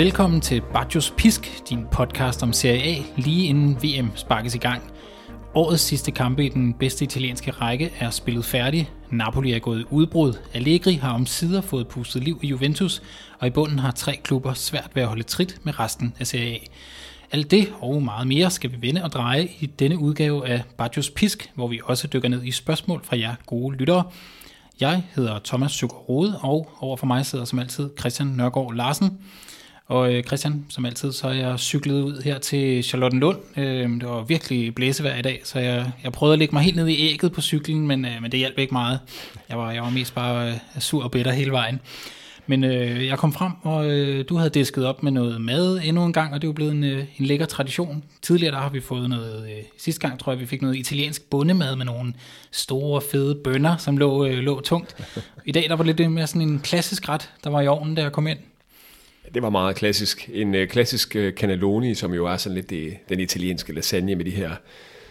Velkommen til Bajos Pisk, din podcast om Serie A, lige inden VM sparkes i gang. Årets sidste kampe i den bedste italienske række er spillet færdig. Napoli er gået i udbrud. Allegri har om sider fået pustet liv i Juventus, og i bunden har tre klubber svært ved at holde trit med resten af Serie A. Alt det og meget mere skal vi vende og dreje i denne udgave af Bajos Pisk, hvor vi også dykker ned i spørgsmål fra jer gode lyttere. Jeg hedder Thomas Søgaard og over for mig sidder som altid Christian Nørgaard Larsen. Og øh, Christian, som altid, så er jeg cyklet ud her til Charlottenlund. Øh, det var virkelig blæsevejr i dag, så jeg, jeg prøvede at lægge mig helt ned i ægget på cyklen, men, øh, men det hjalp ikke meget. Jeg var, jeg var mest bare øh, sur og bitter hele vejen. Men øh, jeg kom frem, og øh, du havde disket op med noget mad endnu en gang, og det er jo blevet en, øh, en lækker tradition. Tidligere der har vi fået noget, øh, sidste gang tror jeg, vi fik noget italiensk bundemad med nogle store, fede bønner, som lå, øh, lå tungt. I dag der var lidt mere sådan en klassisk ret, der var i ovnen, da jeg kom ind. Det var meget klassisk. En øh, klassisk øh, cannelloni, som jo er sådan lidt det, den italienske lasagne med de her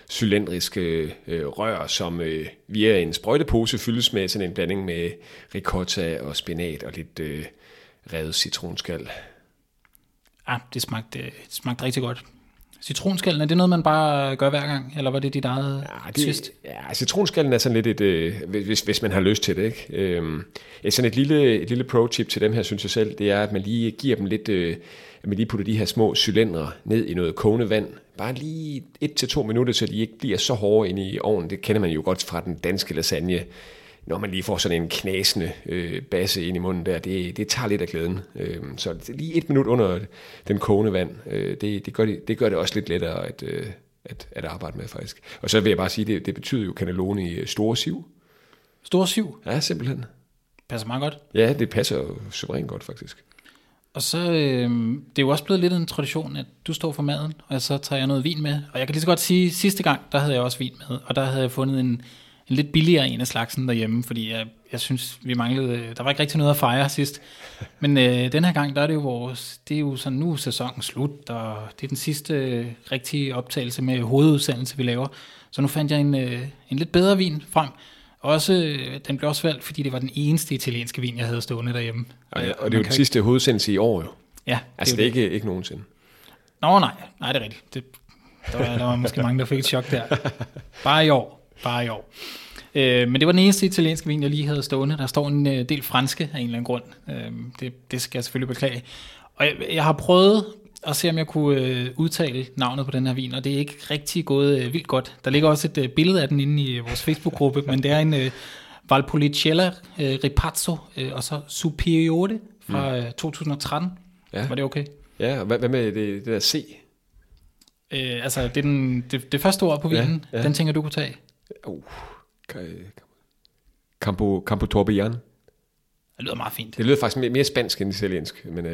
cylindriske øh, rør, som øh, via en sprøjtepose fyldes med sådan en blanding med ricotta og spinat og lidt øh, revet citronskal. Ja, det smagte, det smagte rigtig godt. Citronskallen, er det noget, man bare gør hver gang, eller var det dit eget ja, det, twist? Ja, citronskallen er sådan lidt et, øh, hvis, hvis man har lyst til det. Ikke? Øhm, sådan et lille, et lille pro-tip til dem her, synes jeg selv, det er, at man lige giver dem lidt, øh, at man lige putter de her små cylindre ned i noget kogende vand, bare lige et til to minutter, så de ikke bliver så hårde inde i ovnen. Det kender man jo godt fra den danske lasagne når man lige får sådan en knasende øh, basse ind i munden der, det, det tager lidt af glæden. Øh, så lige et minut under den kogende vand, øh, det, det, gør det, det gør det også lidt lettere at, øh, at, at arbejde med faktisk. Og så vil jeg bare sige, det, det betyder jo cannelloni i store siv. Store siv? Ja, simpelthen. Passer meget godt. Ja, det passer jo suverænt godt faktisk. Og så øh, det er jo også blevet lidt en tradition, at du står for maden, og så tager jeg noget vin med. Og jeg kan lige så godt sige, at sidste gang, der havde jeg også vin med, og der havde jeg fundet en, en lidt billigere en af slagsen derhjemme, fordi jeg, jeg synes, vi manglede, der var ikke rigtig noget at fejre sidst. Men øh, den her gang, der er det jo vores, det er jo sådan, nu er sæsonen slut, og det er den sidste øh, rigtige optagelse med hovedudsendelse, vi laver. Så nu fandt jeg en, øh, en lidt bedre vin frem. Også, øh, den blev også valgt, fordi det var den eneste italienske vin, jeg havde stående derhjemme. Og, ja, og det er jo den sidste hovedudsendelse i år jo. Ja. Altså det er, det er ikke, ikke nogensinde. Nå nej, nej det er rigtigt. Det, der, var, der var måske mange, der fik et chok der. Bare i år bare i år. Øh, men det var den eneste italienske vin, jeg lige havde stående. Der står en øh, del franske af en eller anden grund. Øh, det, det skal jeg selvfølgelig beklage. Og jeg, jeg har prøvet at se, om jeg kunne øh, udtale navnet på den her vin, og det er ikke rigtig gået øh, vildt godt. Der ligger også et øh, billede af den inde i vores Facebook-gruppe, men det er en øh, Valpolicella øh, Ripazzo, øh, og så Superiore fra øh, 2013. Ja. Var det okay? Ja, og hvad, hvad med det, det der C? Øh, altså, det, er den, det, det første ord på vinen, ja, ja. den tænker du kunne tage? Uh, Campo, Campo Torbian. Det lyder meget fint. Det lyder faktisk mere, mere spansk end italiensk. Men, uh...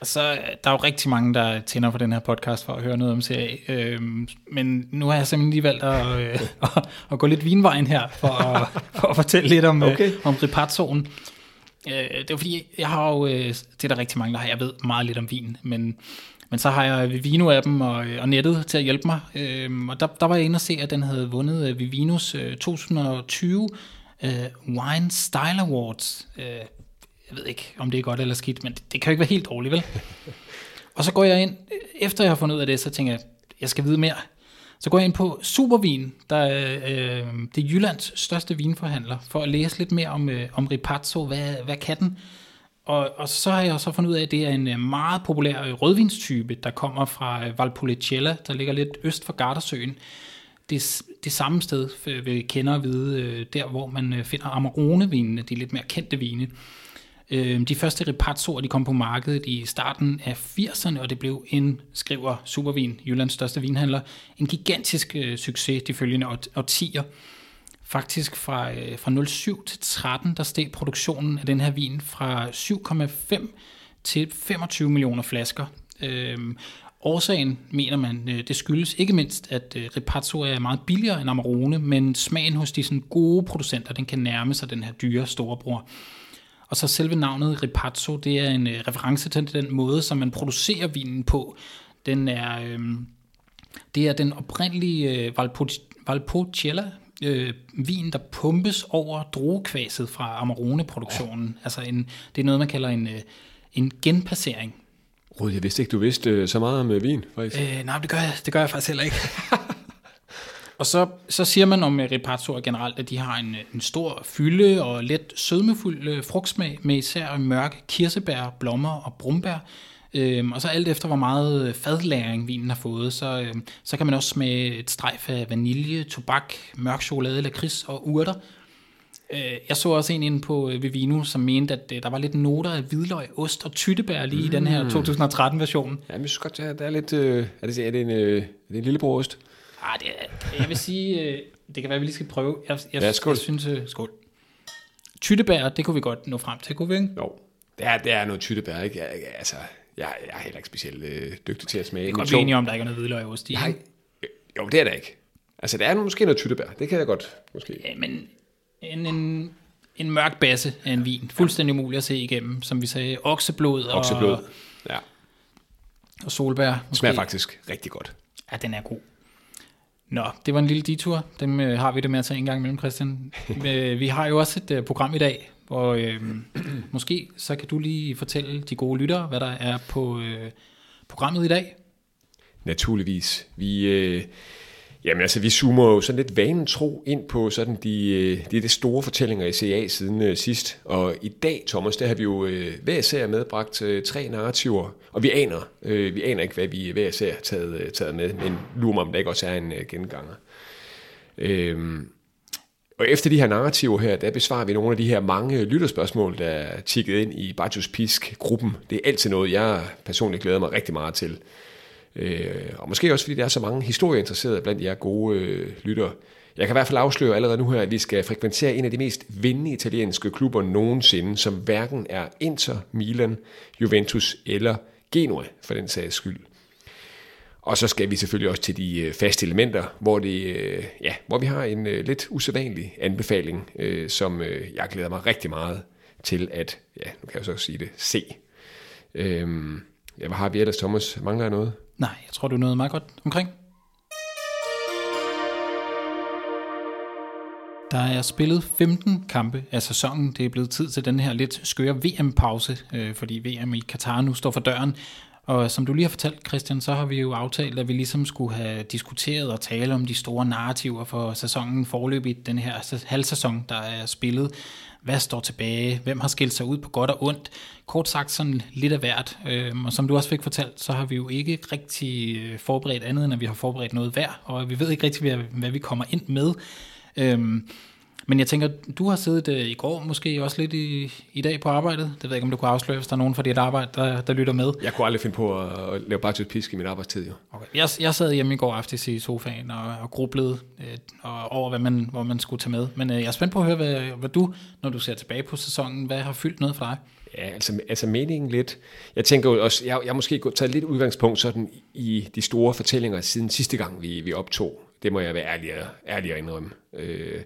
Og så der er jo rigtig mange, der tænder for den her podcast for at høre noget om CA. Øhm, men nu har jeg simpelthen lige valgt at, øh, at, at gå lidt vinvejen her, for at, for at fortælle lidt om, øh, okay. øh, om ripazzoen. Øh, det er fordi, jeg har jo, øh, det er der rigtig mange, der har, jeg ved meget lidt om vin, men men så har jeg Vivino-appen og, og nettet til at hjælpe mig. Øhm, og der, der var jeg inde og se, at den havde vundet øh, Vivinos øh, 2020 øh, Wine Style Awards. Øh, jeg ved ikke, om det er godt eller skidt, men det, det kan jo ikke være helt dårligt, vel? og så går jeg ind, efter jeg har fundet ud af det, så tænker jeg, jeg skal vide mere. Så går jeg ind på Supervin, der er øh, det er Jyllands største vinforhandler, for at læse lidt mere om, øh, om Ripazzo. Hvad, hvad kan den? Og, og så har jeg så fundet ud af, at det er en øh, meget populær øh, rødvinstype, der kommer fra øh, Valpolicella, der ligger lidt øst for Gardasøen. Det, det samme sted vi kender at vide, der hvor man finder Amarone-vinene, de lidt mere kendte vine. De første Ripazzoer, de kom på markedet i starten af 80'erne, og det blev en, skriver Supervin, Jyllands største vinhandler, en gigantisk succes de følgende årtier. Faktisk fra, øh, fra 07 til 13, der steg produktionen af den her vin fra 7,5 til 25 millioner flasker. Øhm, årsagen, mener man, øh, det skyldes ikke mindst, at øh, Ripazzo er meget billigere end Amarone, men smagen hos de sådan, gode producenter, den kan nærme sig den her dyre storebror. Og så selve navnet Ripazzo, det er en øh, reference til den måde, som man producerer vinen på. Den er, øh, det er den oprindelige øh, Valpolicella øh, vin, der pumpes over druekvaset fra Amarone-produktionen. Ja. Altså en, det er noget, man kalder en, øh, en genpassering. Rud, jeg vidste ikke, du vidste øh, så meget om øh, vin, faktisk. Øh, nej, det gør, jeg, det gør jeg faktisk heller ikke. og så, så siger man om øh, generelt, at de har en, en stor fylde og let sødmefuld øh, frugtsmag, med især mørke kirsebær, blommer og brumbær. Øhm, og så alt efter, hvor meget fadlæring vinen har fået, så, øhm, så kan man også smage et strejf af vanilje, tobak, mørk chokolade, lakrids og urter. Øh, jeg så også en inde på øh, Vivino, som mente, at øh, der var lidt noter af hvidløg, ost og tyttebær lige mm. i den her 2013-version. Ja, men jeg synes godt, der er lidt... Øh, er, det, er, det en, øh, er det en lillebrorost? Ah, det er, jeg vil sige, øh, det kan være, at vi lige skal prøve. Jeg, jeg, Ja, skål. Jeg synes, øh, skål. Tyttebær, det kunne vi godt nå frem til, kunne vi ikke? Jo. Det er, det er noget tyttebær, ikke? Altså, jeg, jeg er heller ikke specielt øh, dygtig til at smage. Kan Men godt enige om, der ikke er noget hvidløg og ost i. Nej. Jo, det er der ikke. Altså, der er måske noget tyttebær. Det kan jeg godt, måske. Ja, men en, en, en mørk basse af en vin. Fuldstændig umuligt at se igennem. Som vi sagde, okseblod og, Okseblod. Ja. og solbær. Det smager faktisk rigtig godt. Ja, den er god. Nå, det var en lille detur. Dem øh, har vi det med at tage en gang imellem, Christian. Øh, vi har jo også et øh, program i dag, og øh, måske så kan du lige fortælle de gode lyttere, hvad der er på øh, programmet i dag. Naturligvis. Vi, øh, jamen altså, vi zoomer jo sådan lidt vanen tro ind på sådan de, øh, de, de store fortællinger i CA siden øh, sidst. Og i dag, Thomas, der har vi jo øh, hver især medbragt øh, tre narrativer. Og vi aner, øh, vi aner ikke, hvad vi hver især har taget, øh, taget med, men lurer mig, om der ikke også er en øh, genganger. Øh, og efter de her narrativer her, der besvarer vi nogle af de her mange lytterspørgsmål, der er tikket ind i Bajos Pisk-gruppen. Det er altid noget, jeg personligt glæder mig rigtig meget til. Øh, og måske også fordi der er så mange historieinteresserede blandt jer gode øh, lyttere. Jeg kan i hvert fald afsløre allerede nu her, at vi skal frekventere en af de mest vindende italienske klubber nogensinde, som hverken er Inter, Milan, Juventus eller Genua for den sags skyld. Og så skal vi selvfølgelig også til de øh, faste elementer, hvor, det, øh, ja, hvor vi har en øh, lidt usædvanlig anbefaling, som jeg glæder mig rigtig meget til at, ja, nu kan jeg jo så sige det, se. Øhm, ja, hvad har vi ellers, Thomas? Mangler jeg noget? Nej, jeg tror, du nåede noget meget godt omkring. Der er spillet 15 kampe af sæsonen. Det er blevet tid til den her lidt skøre VM-pause, øh, fordi VM i Katar nu står for døren. Og som du lige har fortalt, Christian, så har vi jo aftalt, at vi ligesom skulle have diskuteret og tale om de store narrativer for sæsonen forløbig den her halvsæson, der er spillet. Hvad står tilbage? Hvem har skilt sig ud på godt og ondt? Kort sagt sådan lidt af hvert. Øhm, og som du også fik fortalt, så har vi jo ikke rigtig øh, forberedt andet, end at vi har forberedt noget hver, og vi ved ikke rigtig, hvad, hvad vi kommer ind med. Øhm, men jeg tænker, du har siddet øh, i går, måske også lidt i, i dag på arbejdet. Det ved jeg ikke, om du kunne afsløre, hvis der er nogen fra dit arbejde, der, der lytter med. Jeg kunne aldrig finde på at, at lave bare pisk i min arbejdstid, jo. Okay. Jeg, jeg sad hjemme i går aftes i sofaen og, og grublede øh, og over, hvad man, hvor man skulle tage med. Men øh, jeg er spændt på at høre, hvad, hvad du, når du ser tilbage på sæsonen, hvad har fyldt noget for dig? Ja, altså, altså meningen lidt. Jeg tænker jo også, jeg, jeg måske taget lidt udgangspunkt sådan i de store fortællinger siden sidste gang, vi, vi optog. Det må jeg være ærlig, ærlig at indrømme. Øh,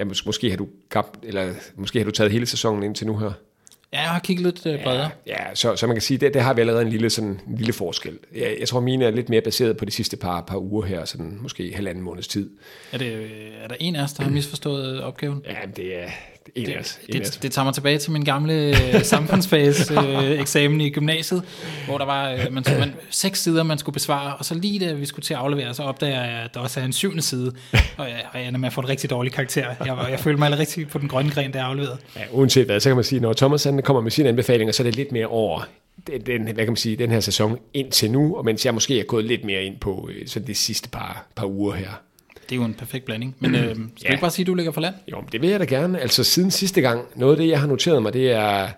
ja, mås- måske har du gabt, eller måske har du taget hele sæsonen indtil nu her. Ja, jeg har kigget lidt øh, bredere. Ja, så, så man kan sige, det, det har vi allerede en lille, sådan, en lille forskel. Jeg, jeg tror, mine er lidt mere baseret på de sidste par, par uger her, sådan måske halvanden måneds tid. Er, det, øh, er der en af os, der har misforstået øh, opgaven? Ja, det er os. Det, os. det, det tager mig tilbage til min gamle øh, samfundsfags øh, eksamen i gymnasiet, hvor der var øh, man, man, seks sider, man skulle besvare, og så lige da vi skulle til at aflevere, så opdager jeg, at der også er en syvende side, og jeg, og jeg ender med at få en rigtig dårlig karakter. Jeg, var- jeg følte mig aldrig rigtig på den grønne gren, da jeg afleverede. Ja, uanset hvad, så kan man sige, når Thomas han kommer med sine anbefalinger, så er det lidt mere over den, den, hvad kan man sige, den her sæson indtil nu, og mens jeg måske er gået lidt mere ind på øh, sådan de sidste par, par uger her. Det er jo en perfekt blanding. Men øh, skal ja. Du ikke bare sige, at du ligger for land? Jo, det vil jeg da gerne. Altså siden sidste gang, noget af det, jeg har noteret mig, det er,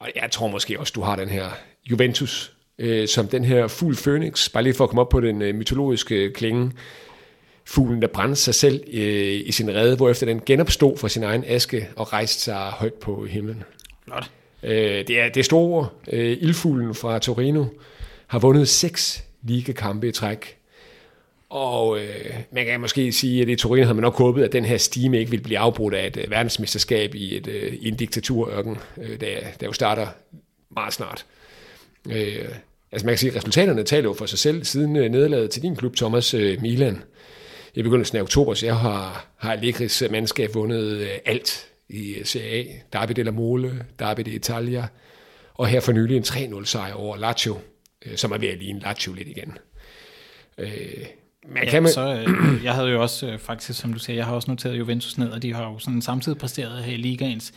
og jeg tror måske også, du har den her Juventus, øh, som den her fugl Phoenix, bare lige for at komme op på den øh, mytologiske klinge, fuglen, der brændte sig selv øh, i sin rede, hvorefter den genopstod fra sin egen aske og rejste sig højt på himlen. Flot. Øh, det, er, det store. Øh, ildfuglen fra Torino har vundet seks ligekampe i træk. Og øh, man kan måske sige, at i Torino havde man nok håbet, at den her stime ikke ville blive afbrudt af et øh, verdensmesterskab i, et, øh, i en diktaturørken, øh, der, der jo starter meget snart. Øh, altså man kan sige, at resultaterne taler jo for sig selv siden øh, nederlaget til din klub, Thomas øh, Milan. I begyndelsen af oktober, så jeg har, har Allegris mandskab vundet øh, alt i øh, Serie A. Derby della Mole, Derby d'Italia, og her for nylig en 3-0 sejr over Lazio. øh, som er ved at ligne Lazio lidt igen. Øh, men ja, kan man... så, øh, jeg havde jo også øh, faktisk, som du siger, jeg har også noteret Juventus ned, og de har jo sådan samtidig præsteret her i ligaens,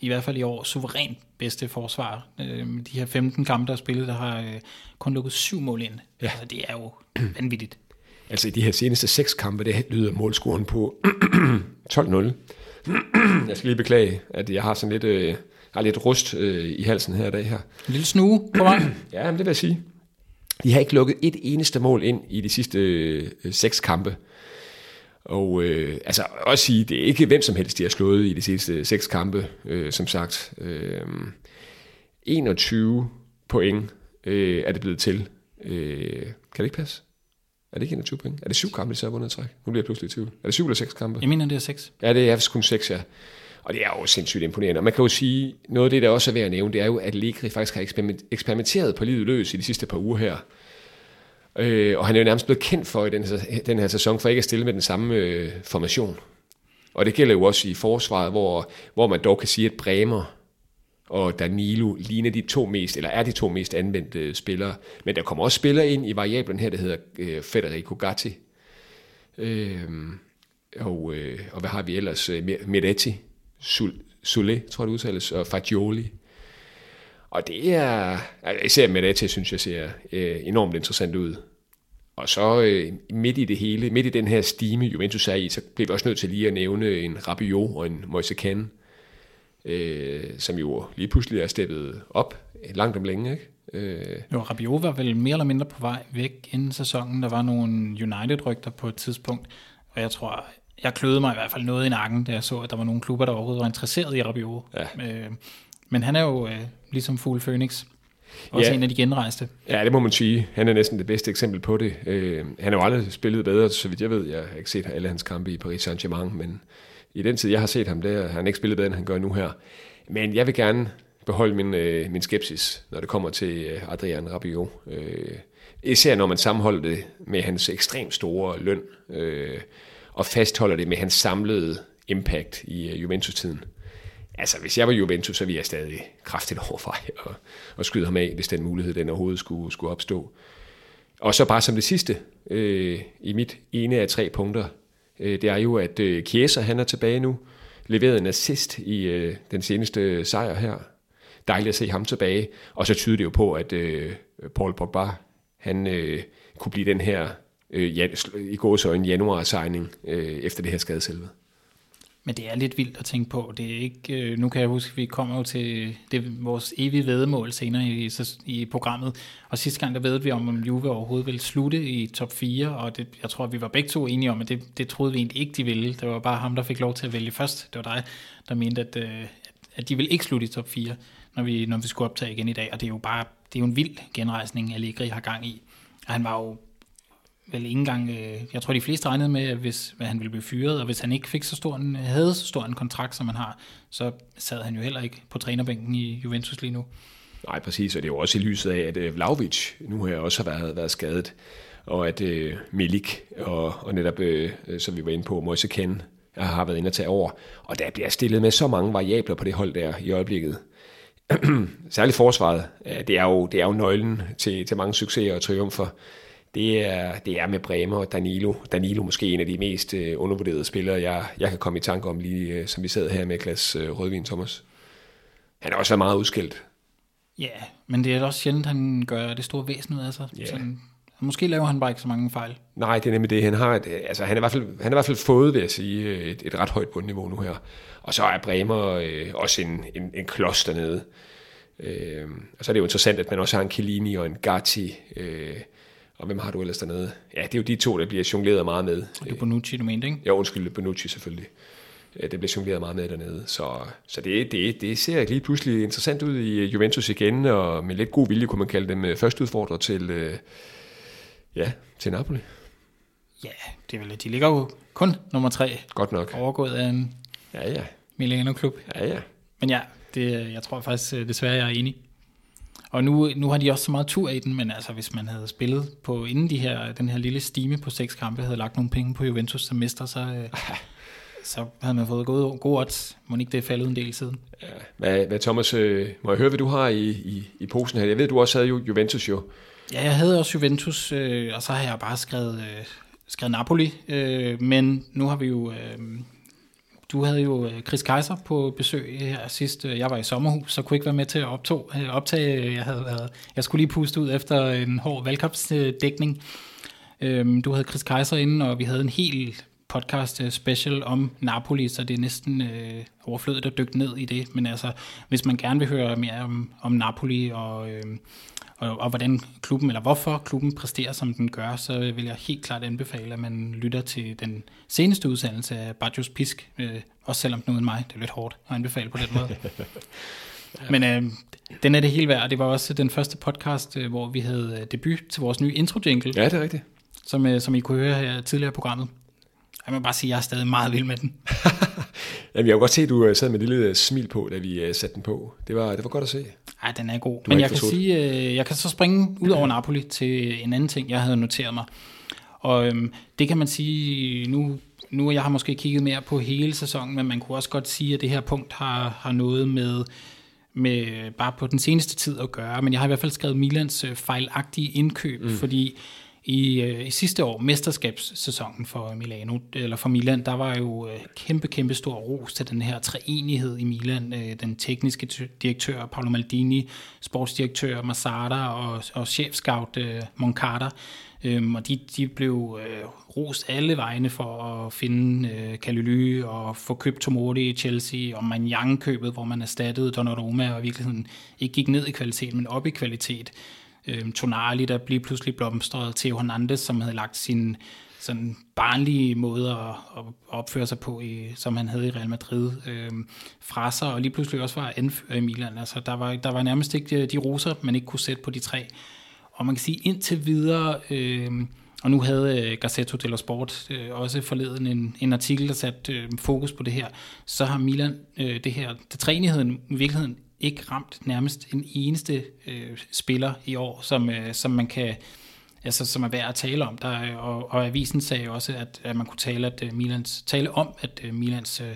i hvert fald i år, suverænt bedste forsvar. Øh, de her 15 kampe, der er spillet, der har øh, kun lukket syv mål ind. Ja. Altså, det er jo vanvittigt. Altså i de her seneste seks kampe, det lyder målscoren på 12-0. jeg skal lige beklage, at jeg har sådan lidt, øh, har lidt rust øh, i halsen her i dag her. En lille snue på vej. ja, men det vil jeg sige. De har ikke lukket et eneste mål ind i de sidste øh, seks kampe. Og øh, altså også sige, det er ikke hvem som helst, de har slået i de sidste seks kampe, øh, som sagt. Øh, 21 point øh, er det blevet til. Øh, kan det ikke passe? Er det ikke 21 point? Er det syv kampe, de så har vundet træk? Nu bliver jeg pludselig i tvivl. Er det syv eller seks kampe? Jeg mener, det er seks. Ja, det er kun seks, ja. Og det er jo sindssygt imponerende. Og man kan jo sige, noget af det, der også er værd at nævne, det er jo, at Legri faktisk har eksperimenteret på livet løs i de sidste par uger her. Øh, og han er jo nærmest blevet kendt for i den, den her sæson, for ikke at stille med den samme øh, formation. Og det gælder jo også i forsvaret, hvor, hvor man dog kan sige, at Bremer og Danilo ligner de to mest, eller er de to mest anvendte spillere. Men der kommer også spillere ind i variablen her, der hedder øh, Federico Gatti. Øh, og, øh, og hvad har vi ellers? Øh, Sul, Sule, tror jeg det udtales, og Fagioli. Og det er, altså især Meretti, synes jeg ser øh, enormt interessant ud. Og så øh, midt i det hele, midt i den her stime, Juventus er i, så bliver vi også nødt til lige at nævne en Rabiot og en Moise Kane, øh, som jo lige pludselig er steppet op langt om længe. Ikke? Øh. Jo, Rabiot var vel mere eller mindre på vej væk inden sæsonen. Der var nogle United-rygter på et tidspunkt, og jeg tror, jeg kløede mig i hvert fald noget i nakken, da jeg så, at der var nogle klubber, der overhovedet var interesseret i Rabiot. Ja. Øh, men han er jo øh, ligesom Fugle Phoenix. Også ja. en af de genrejste. Ja, det må man sige. Han er næsten det bedste eksempel på det. Øh, han har jo aldrig spillet bedre, så vidt jeg ved. Jeg har ikke set alle hans kampe i Paris Saint-Germain, men i den tid, jeg har set ham, der har han ikke spillet bedre, end han gør nu her. Men jeg vil gerne beholde min, øh, min skepsis, når det kommer til øh, Adrian Rabiot. Øh, især når man sammenholder det med hans ekstremt store løn, øh, og fastholder det med hans samlede impact i øh, Juventus-tiden. Altså, hvis jeg var Juventus, så ville jeg stadig kraftigt overveje at, at skyde ham af, hvis den mulighed den overhovedet skulle, skulle opstå. Og så bare som det sidste, øh, i mit ene af tre punkter, øh, det er jo, at øh, Chiesa, han er tilbage nu, leveret en assist i øh, den seneste sejr her. Dejligt at se ham tilbage. Og så tyder det jo på, at øh, Paul Pogba, han øh, kunne blive den her øh, jan, i en januar-signing øh, efter det her skadeselvet. Men det er lidt vildt at tænke på. Det er ikke, øh, nu kan jeg huske, at vi kommer jo til det, vores evige vedemål senere i, i programmet. Og sidste gang, der ved vi om, om Juve overhovedet ville slutte i top 4. Og det, jeg tror, at vi var begge to enige om, at det, det troede vi egentlig ikke, de ville. Det var bare ham, der fik lov til at vælge først. Det var dig, der mente, at, øh, at de ville ikke slutte i top 4, når vi, når vi skulle optage igen i dag. Og det er jo bare det er jo en vild genrejsning, Allegri har gang i. Og han var jo vel ikke engang, øh, jeg tror de fleste regnede med, at hvis at han ville blive fyret, og hvis han ikke fik så stor en, havde så stor en kontrakt, som han har, så sad han jo heller ikke på trænerbænken i Juventus lige nu. Nej, præcis, og det er jo også i lyset af, at øh, Vlaovic nu her også har været, været skadet, og at øh, Milik og, og netop, øh, øh som vi var inde på, Moise Ken har været inde at tage over, og der bliver stillet med så mange variabler på det hold der i øjeblikket. Særligt forsvaret, det er jo, det er jo nøglen til, til mange succeser og triumfer det er, det er med Bremer og Danilo. Danilo måske en af de mest øh, undervurderede spillere, jeg, jeg kan komme i tanke om, lige øh, som vi sad her med et glas øh, rødvin, Thomas. Han er også meget udskilt. Ja, men det er også sjældent, han gør det store væsen ud af sig. Yeah. Sådan, måske laver han bare ikke så mange fejl. Nej, det er nemlig det. Han har et, altså, han er i hvert fald, han er i hvert fald fået, vil jeg sige, et, et ret højt bundniveau nu her. Og så er Bremer øh, også en, en, en klods dernede. Øh, og så er det jo interessant, at man også har en Chiellini og en Gatti, øh, og hvem har du ellers dernede? Ja, det er jo de to, der bliver jongleret meget med. Og det er Bonucci, du mente, ikke? Ja, undskyld, Bonucci selvfølgelig. Det bliver jongleret meget med dernede. Så, så det, det, det ser lige pludselig interessant ud i Juventus igen, og med lidt god vilje kunne man kalde dem øh, første udfordrer til, øh, ja, til Napoli. Ja, det er vel, de ligger jo kun nummer tre. Godt nok. Overgået af en ja, ja. Milano-klub. Ja, ja. Men ja, det, jeg tror faktisk øh, desværre, jeg er enig. Og nu, nu har de også så meget tur i den, men altså hvis man havde spillet på inden de her, den her lille stime på seks kampe, havde lagt nogle penge på Juventus som mester, så, øh, så havde man fået gode, gode odds. Må ikke det er faldet en del siden. Ja. Hvad, hvad Thomas, øh, må jeg høre, hvad du har i, i, i posen her? Jeg ved, du også havde jo Juventus jo. Ja, jeg havde også Juventus, øh, og så har jeg bare skrevet, øh, skrevet Napoli, øh, men nu har vi jo... Øh, du havde jo øh, Chris Kaiser på besøg øh, her sidst. Øh, jeg var i sommerhus, så kunne ikke være med til at optog, optage. Jeg, havde været, jeg skulle lige puste ud efter en hård valgkampsdækning. Øhm, du havde Chris Kaiser inden, og vi havde en hel podcast special om Napoli, så det er næsten øh, overflødigt at dykke ned i det. Men altså, hvis man gerne vil høre mere om, om Napoli og, øh, og, og hvordan klubben, eller hvorfor klubben præsterer, som den gør, så vil jeg helt klart anbefale, at man lytter til den seneste udsendelse af Bajos Pisk, øh, også selvom den uden mig, det er lidt hårdt at anbefale på den måde. Men øh, den er det hele værd, det var også den første podcast, øh, hvor vi havde øh, debut til vores nye intro-jingle. Ja, det er rigtigt. Som, øh, som I kunne høre her tidligere i programmet. Jeg må bare sige, at jeg er stadig meget vild med den. Jamen, jeg kunne godt se, at du øh, sad med et lille øh, smil på, da vi satte den på. Det var, det var godt at se. Ej, den er god. Men jeg kan sige, jeg kan så springe ud over Napoli til en anden ting, jeg havde noteret mig. Og øhm, det kan man sige, nu, nu jeg har måske kigget mere på hele sæsonen, men man kunne også godt sige, at det her punkt har, har noget med med bare på den seneste tid at gøre, men jeg har i hvert fald skrevet Milans fejlagtige indkøb, mm. fordi i, øh, i sidste år, mesterskabssæsonen for Milano, eller for Milan, der var jo øh, kæmpe, kæmpe stor ros til den her treenighed i Milan. Øh, den tekniske direktør Paolo Maldini, sportsdirektør Masada og, og chefscout øh, Moncada. Øhm, og de, de blev øh, rost alle vegne for at finde øh, Kalily og få købt Tomori i Chelsea, og Manjang-købet, hvor man erstattede Donnarumma og virkelig virkeligheden ikke gik ned i kvalitet, men op i kvalitet øh, Tonali, der lige pludselig blomstrede, Theo Hernandez, som havde lagt sin sådan barnlige måde at, at opføre sig på, i, som han havde i Real Madrid, øh, fra sig, og lige pludselig også var anfører i Milan. Altså, der, var, der var nærmest ikke øh, de roser, man ikke kunne sætte på de tre. Og man kan sige, indtil videre, øh, og nu havde øh, Gazzetto dello Sport øh, også forleden en, en artikel, der satte øh, fokus på det her, så har Milan øh, det her, det træenigheden i virkeligheden ikke ramt nærmest en eneste øh, spiller i år, som, øh, som man kan altså, som er værd at tale om. Der, øh, og, og avisen sagde også, at, at man kunne tale, at uh, Milans, tale om, at uh, Milans uh,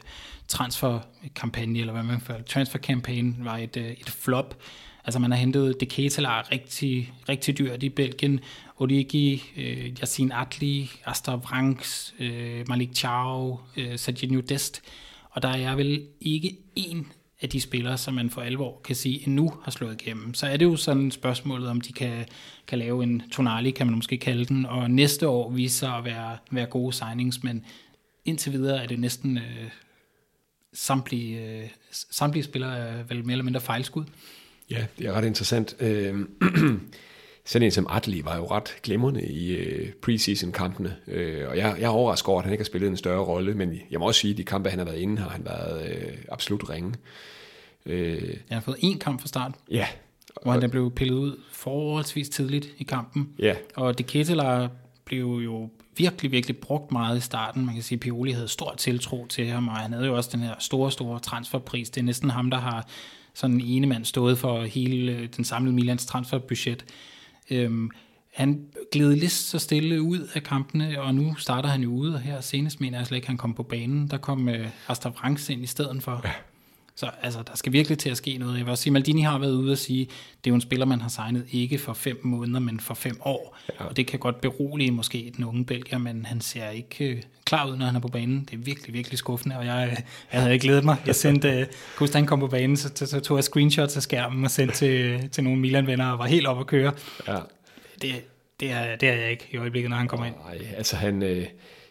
transferkampagne, eller hvad man kalder transferkampagne, var et, uh, et flop. Altså man har hentet De Ketelaar rigtig, rigtig dyrt i Belgien. Origi, uh, Yassin Atli, Astor Vranks, uh, Malik Chao, uh, Sajid Dest. Og der er vel ikke én af de spillere, som man for alvor kan sige endnu har slået igennem. Så er det jo sådan spørgsmålet, om de kan, kan lave en tonali, kan man måske kalde den, og næste år vise sig at være, være gode signings, men indtil videre er det næsten øh, samtlige, øh, samtlige spillere er vel mere eller mindre fejlskud. Ja, det er ret interessant. Øh, sådan en som Atli var jo ret glimrende i øh, preseason-kampene, øh, og jeg, jeg er overrasket over, at han ikke har spillet en større rolle, men jeg må også sige, at de kampe, han har været inde, har han været øh, absolut ringe. Øh, jeg har fået én kamp fra start. Ja. Hvor han blev pillet ud forholdsvis tidligt i kampen. Ja. Og De Ketelaar blev jo virkelig, virkelig brugt meget i starten. Man kan sige, at Pioli havde stor tiltro til ham, og han havde jo også den her store, store transferpris. Det er næsten ham, der har sådan en ene mand stået for hele den samlede Milans transferbudget. Øhm, han gled lidt så stille ud af kampene, og nu starter han jo ude, og her senest mener jeg slet ikke, han kom på banen. Der kom øh, Astrid Franks ind i stedet for. Ja. Så altså, der skal virkelig til at ske noget. Jeg vil også sige, Maldini har været ude og sige, det er jo en spiller, man har signet ikke for fem måneder, men for fem år. Ja. Og det kan godt berolige måske den unge belgier, men han ser ikke øh, klar ud, når han er på banen. Det er virkelig, virkelig skuffende, og jeg, jeg havde ikke glædet mig. Jeg sendte, øh, kunne han kom på banen, så, så, så tog jeg screenshots af skærmen og sendte til, til nogle Milan-venner og var helt op at køre. Ja. Det, det, er, det er jeg ikke i øjeblikket, når han kommer ind. Nej, altså han... Øh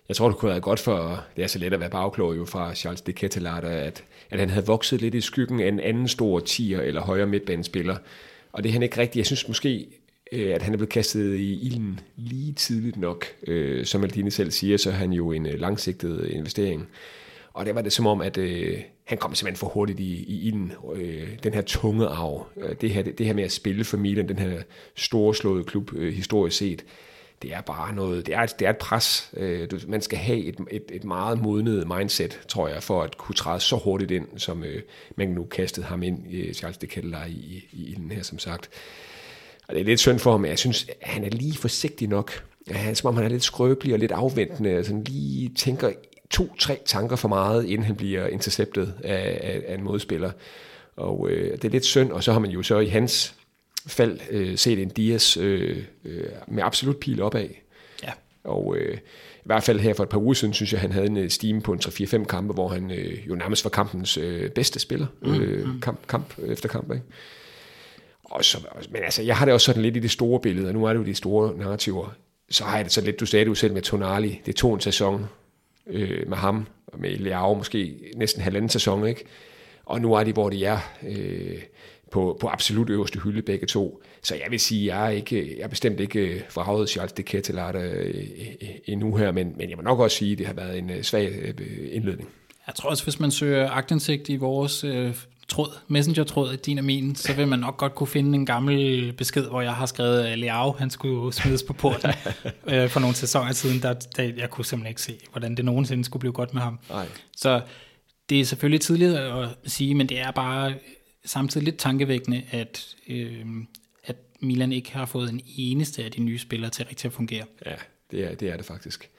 jeg tror, det kunne være godt for, det er så let at være bagklog jo fra Charles de Ketelart, at, at han havde vokset lidt i skyggen af en anden stor tier eller højre midtbanespiller. Og det er han ikke rigtigt. Jeg synes måske, øh, at han er blevet kastet i ilden lige tidligt nok. Øh, som Aldine selv siger, så er han jo en øh, langsigtet investering. Og det var det som om, at øh, han kom simpelthen for hurtigt i, i ilden. Øh, den her tunge arv, øh, det, her, det, det her med at spille for Milan, den her storslåede klub øh, historisk set, det er bare noget, det er, det er et pres. Øh, man skal have et, et, et meget modnet mindset, tror jeg, for at kunne træde så hurtigt ind, som øh, man nu kastede ham ind, i Charles de Kettler, i, i, i den her, som sagt. Og det er lidt synd for ham, jeg synes, han er lige forsigtig nok. Han, som om han er lidt skrøbelig og lidt afventende, altså sådan lige tænker to-tre tanker for meget, inden han bliver interceptet af, af, af en modspiller. Og øh, det er lidt synd, og så har man jo så i hans fald øh, set en Dias øh, øh, med absolut pil opad. Ja. Og øh, i hvert fald her for et par uger siden, synes jeg, han havde en stime på en 3-4-5 kampe, hvor han øh, jo nærmest var kampens øh, bedste spiller. Mm, øh, kamp, kamp efter kamp, ikke? Og så, men altså, jeg har det også sådan lidt i det store billede, og nu er det jo de store narrativer. Så har jeg det så lidt, du sagde det jo selv med Tonali, det tog en sæson øh, med ham, og med Leao måske næsten halvanden sæson, ikke? Og nu er de, hvor de er øh, på, på absolut øverste hylde begge to. Så jeg vil sige, jeg er, ikke, jeg er bestemt ikke forhavet Charles de Kettelarte øh, endnu her, men, men jeg må nok også sige, at det har været en øh, svag øh, indledning. Jeg tror også, hvis man søger agtindsigt i vores øh, tråd, messenger-tråd, din og min, så vil man nok godt kunne finde en gammel besked, hvor jeg har skrevet, at Leao, han skulle smides på porten øh, for nogle sæsoner siden, der, der, jeg kunne simpelthen ikke se, hvordan det nogensinde skulle blive godt med ham. Nej. Så det er selvfølgelig tidligt at sige, men det er bare samtidig lidt tankevækkende, at, øh, at Milan ikke har fået en eneste af de nye spillere til rigtig at fungere. Ja, det er det, er det faktisk.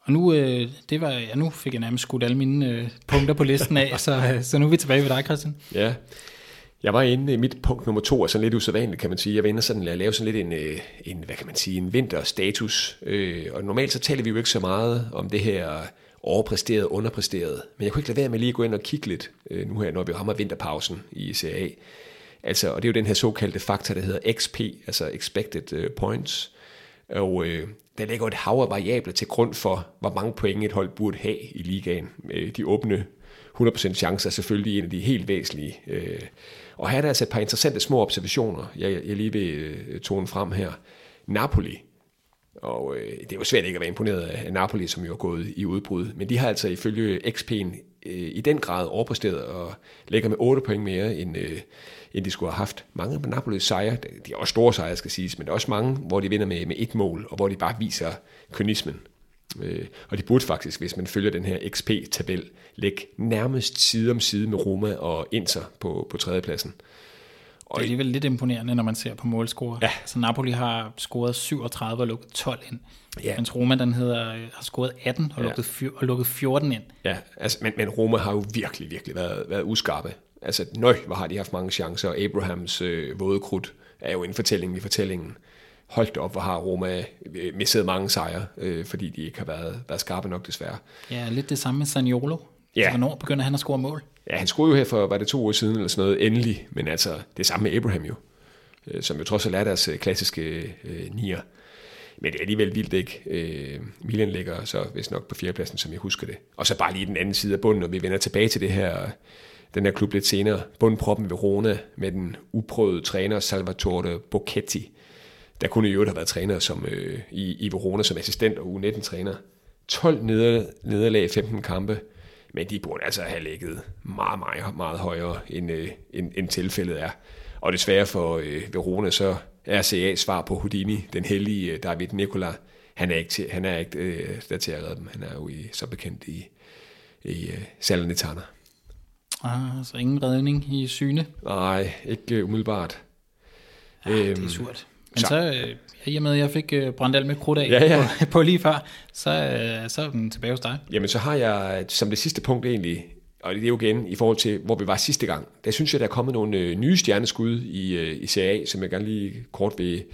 Og nu, øh, det var, ja, nu fik jeg nærmest skudt alle mine øh, punkter på listen af, så, så nu er vi tilbage ved dig, Christian. Ja, jeg var inde i mit punkt nummer to, er sådan lidt usædvanligt, kan man sige. Jeg var inde sådan, at lave sådan lidt en, øh, en, hvad kan man sige, en vinterstatus. Øh, og normalt så taler vi jo ikke så meget om det her overpræsteret, underpræsteret. Men jeg kunne ikke lade være med lige at gå ind og kigge lidt øh, nu her, når vi rammer vinterpausen i CA. Altså, og det er jo den her såkaldte faktor, der hedder XP, altså Expected øh, Points. Og øh, der ligger et hav af variabler til grund for, hvor mange point et hold burde have i ligaen. Øh, de åbne 100% chancer er selvfølgelig en af de helt væsentlige. Øh, og her er der altså et par interessante små observationer, jeg, jeg lige vil tone frem her. Napoli, og øh, det er svært ikke at være imponeret af Napoli, som jo er gået i udbrud, men de har altså ifølge XP'en øh, i den grad overpræsteret og ligger med 8 point mere, end, øh, end de skulle have haft. Mange af Napolis sejre, de er også store sejre, skal siges, men der er også mange, hvor de vinder med, med et mål, og hvor de bare viser kynismen. Øh, og de burde faktisk, hvis man følger den her XP-tabel, ligge nærmest side om side med Roma og Inter på, på tredjepladsen. Og det er alligevel lidt imponerende, når man ser på målscore. Ja. Altså Napoli har scoret 37 og lukket 12 ind. Ja. Mens Roma den hedder, har scoret 18 og, ja. lukket, og lukket 14 ind. Ja, altså, men, men Roma har jo virkelig, virkelig været, været uskarpe. Altså, nøj, hvor har de haft mange chancer, og Abrahams øh, våde krudt er jo en fortælling i fortællingen. Holdt op, hvor har Roma øh, misset mange sejre, øh, fordi de ikke har været, været skarpe nok desværre. Ja, lidt det samme med Saniolo. Ja. Så hvornår begynder han at score mål? Ja, han scorede jo her for, var det to år siden eller sådan noget, endelig. Men altså, det samme med Abraham jo. Øh, som jo trods alt er deres øh, klassiske øh, nier. Men det er alligevel vildt ikke. Øh, Milan ligger så vist nok på fjerdepladsen, som jeg husker det. Og så bare lige den anden side af bunden, når vi vender tilbage til det her, den her klub lidt senere. Bundproppen Verona med den uprøvede træner Salvatore Bocchetti. Der kunne jo have været træner som, øh, i, i Verona som assistent og U19-træner. 12 nederlag i 15 kampe men de burde altså have ligget meget, meget, meget højere, end, øh, end, end tilfældet er. Og desværre for øh, Verona, så er CA svar på Houdini, den hellige øh, David Nicola. Han er ikke, til, han er ikke øh, der til at redde dem. Han er jo i, så bekendt i, i øh, Salernitana. Ah, så ingen redning i syne? Nej, ikke øh, umiddelbart. Ja, ah, øhm, det er surt. Men så, så øh, i og med, at jeg fik øh, brændt alt med krudt af ja, ja. På, på lige før, så, øh, så er den tilbage hos dig. Jamen, så har jeg som det sidste punkt egentlig, og det er jo igen i forhold til, hvor vi var sidste gang, der synes jeg, der er kommet nogle øh, nye stjerneskud i, øh, i CA, som jeg gerne lige kort vil,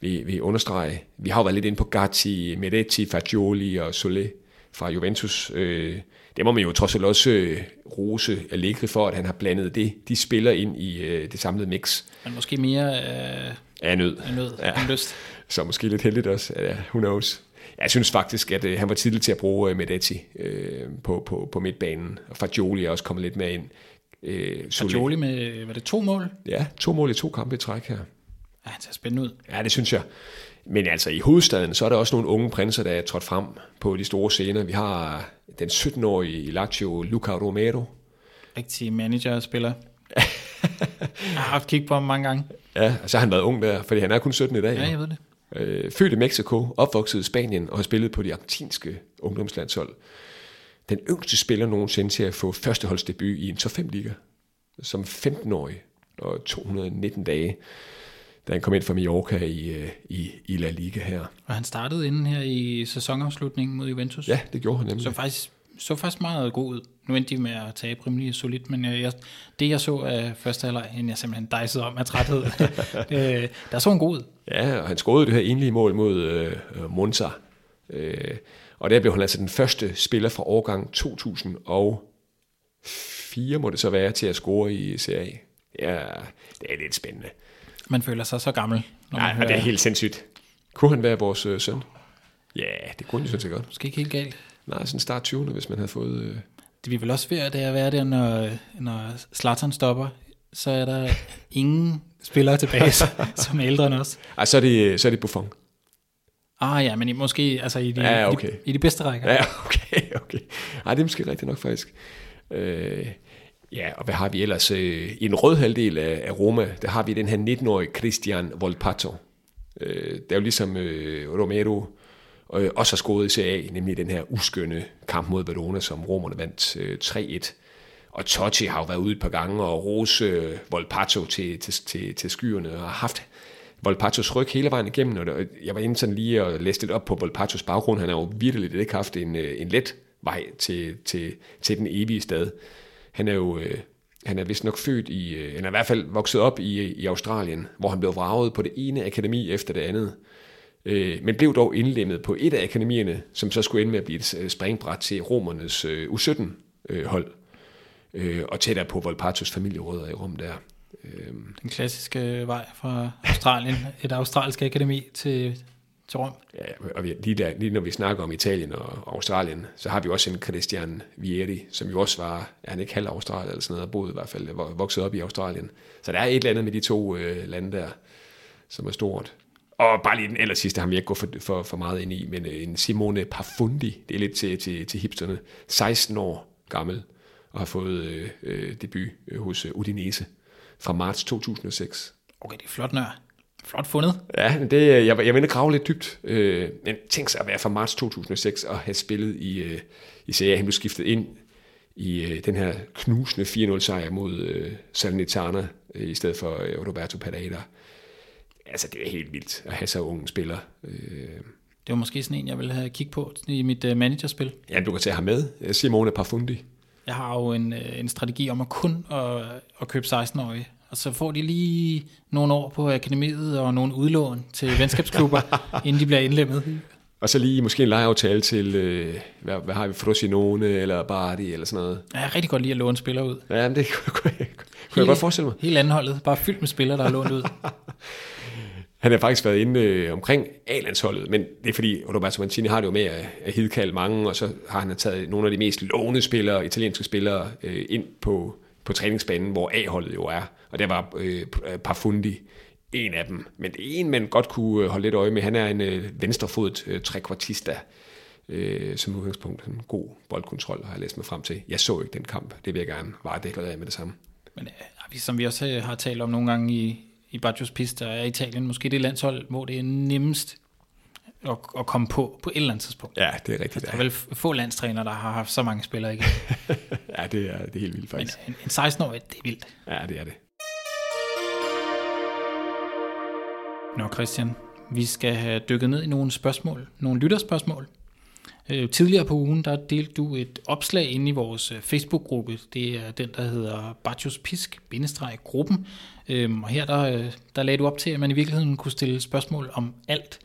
vil, vil understrege. Vi har jo været lidt inde på Gatti, Meretti, Fagioli og Solé fra Juventus. Øh, det må man jo trods alt også øh, rose Allegri for, at han har blandet det, de spiller ind i øh, det samlede mix. Men måske mere... Øh af nød. Af nød, ja. lyst. Så måske lidt heldigt også, ja, who knows. Jeg synes faktisk, at øh, han var tidlig til at bruge øh, Medetti øh, på, på, på midtbanen, og Fagioli er også kommet lidt med ind. Øh, Fagioli med, var det to mål? Ja, to mål i to kampe i træk her. Ja, han ser spændende ud. Ja, det synes jeg. Men altså i hovedstaden, så er der også nogle unge prinser, der er trådt frem på de store scener. Vi har den 17-årige Lazio, Luca Romero. Rigtig manager-spiller. jeg har haft kig på ham mange gange. Ja, så har han været ung der, fordi han er kun 17 i dag. Ja, jeg ved det. Øh, født i Mexico, opvokset i Spanien og har spillet på de argentinske ungdomslandshold. Den yngste spiller nogensinde til at få førsteholdsdebut i en top 5 liga som 15-årig og 219 dage, da han kom ind fra Mallorca i, øh, i, i La Liga her. Og han startede inden her i sæsonafslutningen mod Juventus. Ja, det gjorde han nemlig. Så faktisk så faktisk meget god ud. Nu endte de med at tabe rimelig solidt, men jeg, jeg, det jeg så af første halvleg, inden jeg simpelthen dejsede om af træthed, øh, der så en god ud. Ja, og han scorede det her enlige mål mod øh, Monza. Øh, og der blev han altså den første spiller fra årgang 2004, må det så være, til at score i Serie A. Ja, det er lidt spændende. Man føler sig så gammel. Når man ja, hører... det er helt sindssygt. Kunne han være vores øh, søn? Ja, det kunne han synes jeg godt. Måske ikke helt galt. Nej, sådan start 20'erne, hvis man havde fået... Øh... Det vil vel også være, det at være der, når, når Zlatan stopper, så er der ingen spillere tilbage, som er ældre end os. Ej, så er det, så er det Buffon. Ah ja, men i, måske altså i de, ja, okay. i, de, i de bedste rækker. Ja, okay, okay. Ej, det er måske rigtigt nok faktisk. Øh, ja, og hvad har vi ellers? Øh, I en rød halvdel af, af Roma, der har vi den her 19-årige Christian Volpato. Øh, det er jo ligesom øh, Romero øh, også har scoret i Serie A, nemlig den her uskønne kamp mod Verona, som romerne vandt øh, 3-1. Og Totti har jo været ude et par gange og rose øh, Volpato til, til, til, til skyerne og har haft Volpatos ryg hele vejen igennem, og øh, jeg var inde sådan lige og læste lidt op på Volpatos baggrund. Han har jo virkelig ikke haft en, øh, en let vej til, til, til den evige stad. Han er jo øh, han er vist nok født i, eller han er i hvert fald vokset op i, i Australien, hvor han blev vraget på det ene akademi efter det andet men blev dog indlemmet på et af akademierne, som så skulle ende med at blive et springbræt til romernes U17-hold. og tættere på Volpatos familierødder i Rom der. Øhm. Den klassiske vej fra Australien, et australsk akademi til, til Rom. Ja, og vi, lige, der, lige når vi snakker om Italien og Australien, så har vi også en Christian Vieri, som jo også var, er han ikke halv Australien eller sådan noget, boede i hvert fald, vokset op i Australien. Så der er et eller andet med de to øh, lande der, som er stort. Og bare lige den aller sidste, har vi ikke gået for, for, for meget ind i, men øh, en Simone Parfundi, det er lidt til, til, til hipsterne, 16 år gammel, og har fået øh, øh debut øh, hos øh, Udinese fra marts 2006. Okay, det er flot nør. Flot fundet. Ja, det, jeg, jeg vil grave lidt dybt. Øh, men tænk sig at være fra marts 2006 og have spillet i, øh, i Serie Han blev skiftet ind i øh, den her knusende 4-0 sejr mod øh, Salernitana øh, i stedet for øh, Roberto Parada. Altså, det er helt vildt at have så unge spiller. Øh, det var måske sådan en, jeg ville have kigget på i mit uh, managerspil. Ja, du kan tage ham med. Simone Parfundi. Jeg har jo en, øh, en strategi om at kun at, at købe 16-årige. Og så får de lige nogle år på akademiet og nogle udlån til venskabsklubber, inden de bliver indlemmet. Og så lige måske en lejeaftale til, øh, hvad, hvad har vi, Frosinone eller Bardi eller sådan noget. Ja, jeg rigtig godt lide at låne spillere ud. Ja, men det kunne, kunne, kunne jeg godt forestille mig. Helt anholdet, bare fyldt med spillere, der er lånt ud. Han har faktisk været inde øh, omkring A-landsholdet, men det er fordi Roberto Mancini har det jo med at, at hidkalde mange, og så har han taget nogle af de mest lovende spillere, italienske spillere, øh, ind på, på træningsbanen, hvor A-holdet jo er. Og der var øh, Parfundi en af dem. Men en, man godt kunne øh, holde lidt øje med. Han er en øh, venstrefodet øh, trekvartista, øh, som udgangspunkt. En god boldkontrol har jeg læst mig frem til. Jeg så ikke den kamp. Det vil jeg gerne vare af med det samme. Men øh, som vi også har talt om nogle gange i, i Bacchus Pista er Italien måske det landshold, hvor det er nemmest at, at komme på på et eller andet tidspunkt. Ja, det er rigtigt. Altså, der er vel få landstrænere, der har haft så mange spillere igen. ja, det er, det er helt vildt faktisk. Men en, en 16-årig, det er vildt. Ja, det er det. Nå Christian, vi skal have dykket ned i nogle spørgsmål, nogle lytterspørgsmål. Øh, tidligere på ugen, der delte du et opslag inde i vores øh, Facebook-gruppe. Det er den, der hedder Bacchus Pisk, gruppen. Øhm, og her der, øh, der lagde du op til, at man i virkeligheden kunne stille spørgsmål om alt.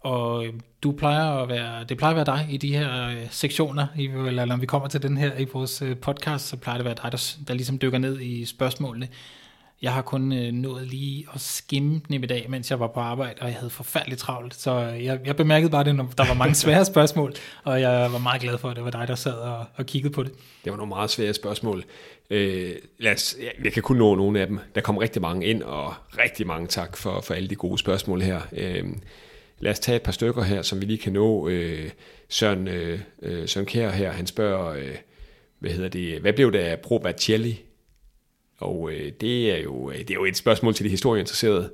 Og du plejer at være, det plejer at være dig i de her sektioner, eller når vi kommer til den her i vores podcast, så plejer det at være dig, der, der ligesom dykker ned i spørgsmålene. Jeg har kun øh, nået lige at skimme dem i dag, mens jeg var på arbejde, og jeg havde forfærdeligt travlt. Så jeg, jeg bemærkede bare det, når der var mange svære spørgsmål, og jeg var meget glad for, at det var dig, der sad og, og kiggede på det. Det var nogle meget svære spørgsmål. Øh, lad os, jeg kan kun nå nogle af dem. Der kom rigtig mange ind, og rigtig mange tak for, for alle de gode spørgsmål her. Øh, lad os tage et par stykker her, som vi lige kan nå. Øh, Søren, øh, øh Søren Kjær her, han spørger, øh, hvad hedder det, hvad blev der af Pro Bacelli og øh, det, er jo, øh, det er jo et spørgsmål til de historieinteresserede.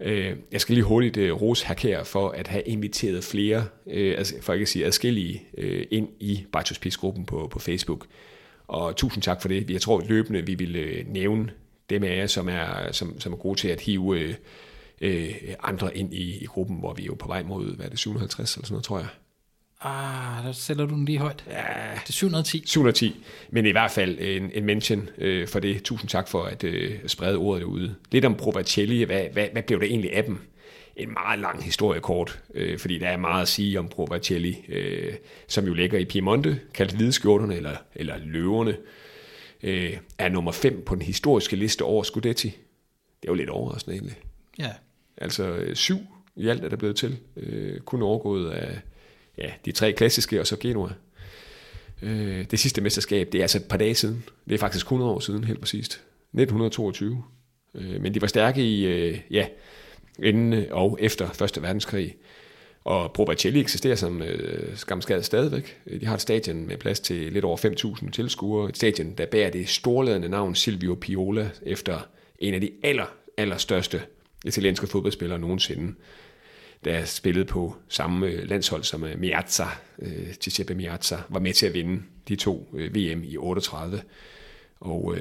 Øh, jeg skal lige hurtigt øh, rose Hakær for at have inviteret flere, øh, altså, for ikke at sige adskillige, øh, ind i Bajos gruppen på, på Facebook. Og tusind tak for det. Jeg tror løbende, vi vil øh, nævne dem af jer, som er, som, som er gode til at hive øh, øh, andre ind i, i gruppen, hvor vi er jo på vej mod, hvad er det, 57 eller sådan noget, tror jeg. Ah, der sætter du den lige højt. Ja, Det er 710. 710, men i hvert fald en, en mention øh, for det. Tusind tak for at øh, sprede ordet derude. Lidt om Provacelli, hvad, hvad, hvad blev der egentlig af dem? En meget lang historie kort, øh, fordi der er meget at sige om Provacelli, øh, som jo ligger i Piemonte, kaldt hvidskjorterne eller, eller løverne, øh, er nummer 5 på den historiske liste over Scudetti. Det er jo lidt overraskende egentlig. Ja. Altså øh, syv i alt er der blevet til. Øh, kun overgået af ja, de tre klassiske og så Genoa. Øh, det sidste mesterskab, det er altså et par dage siden. Det er faktisk 100 år siden, helt præcist. 1922. Øh, men de var stærke i, øh, ja, inden øh, og efter Første Verdenskrig. Og Probacelli eksisterer som øh, skamskadet stadigvæk. Øh, de har et stadion med plads til lidt over 5.000 tilskuere. Et stadion, der bærer det storladende navn Silvio Piola, efter en af de aller, allerstørste italienske fodboldspillere nogensinde der spillede på samme øh, landshold som øh, Miazza, øh, Giuseppe Miazza, var med til at vinde de to VM i 38. Og,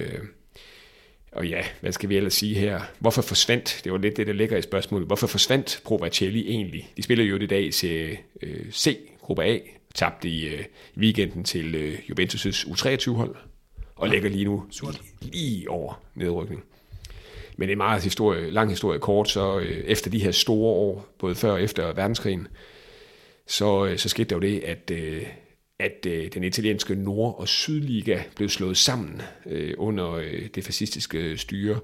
og ja, hvad skal vi ellers sige her? Hvorfor forsvandt, det var lidt det, der ligger i spørgsmålet, hvorfor forsvandt Provacelli egentlig? De spiller jo i dag til C, gruppe A, tabte i weekenden til Juventus' U23-hold, og ligger lige nu lige over nedrykning. Men det er meget historie, lang historie kort, så øh, efter de her store år, både før og efter verdenskrigen, så, øh, så skete der jo det, at, øh, at øh, den italienske Nord- og Sydliga blev slået sammen øh, under øh, det fascistiske styre,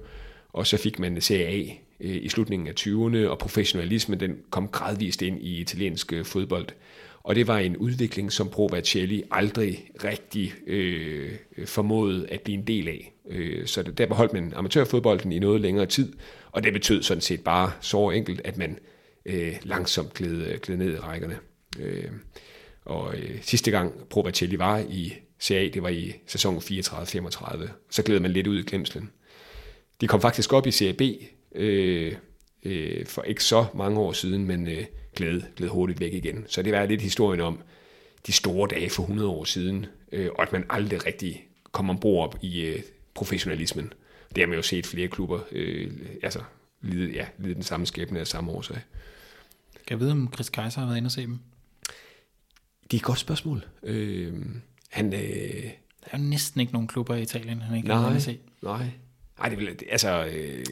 og så fik man Serie A øh, i slutningen af 20'erne, og professionalismen den kom gradvist ind i italiensk øh, fodbold. Og det var en udvikling, som Provacelli aldrig rigtig øh, øh, formåede at blive en del af. Øh, så der beholdt man amatørfodbolden i noget længere tid, og det betød sådan set bare så enkelt, at man øh, langsomt gled, øh, gled ned i rækkerne. Øh, og øh, sidste gang Provacelli var i CA, det var i sæsonen 34-35, så gled man lidt ud i glemslen. De kom faktisk op i CAB øh, øh, for ikke så mange år siden, men øh, gled, gled hurtigt væk igen. Så det var lidt historien om de store dage for 100 år siden, øh, og at man aldrig rigtig kom ombord op i øh, professionalismen. Det har man jo set flere klubber øh, altså, lide, ja, lide den samme skæbne af samme årsag. Kan jeg vide, om Chris Kaiser har været inde og se dem? Det er et godt spørgsmål. Øh, han, øh, der er jo næsten ikke nogen klubber i Italien, han ikke nej, har været se. Nej, nej, det vil, altså... Øh,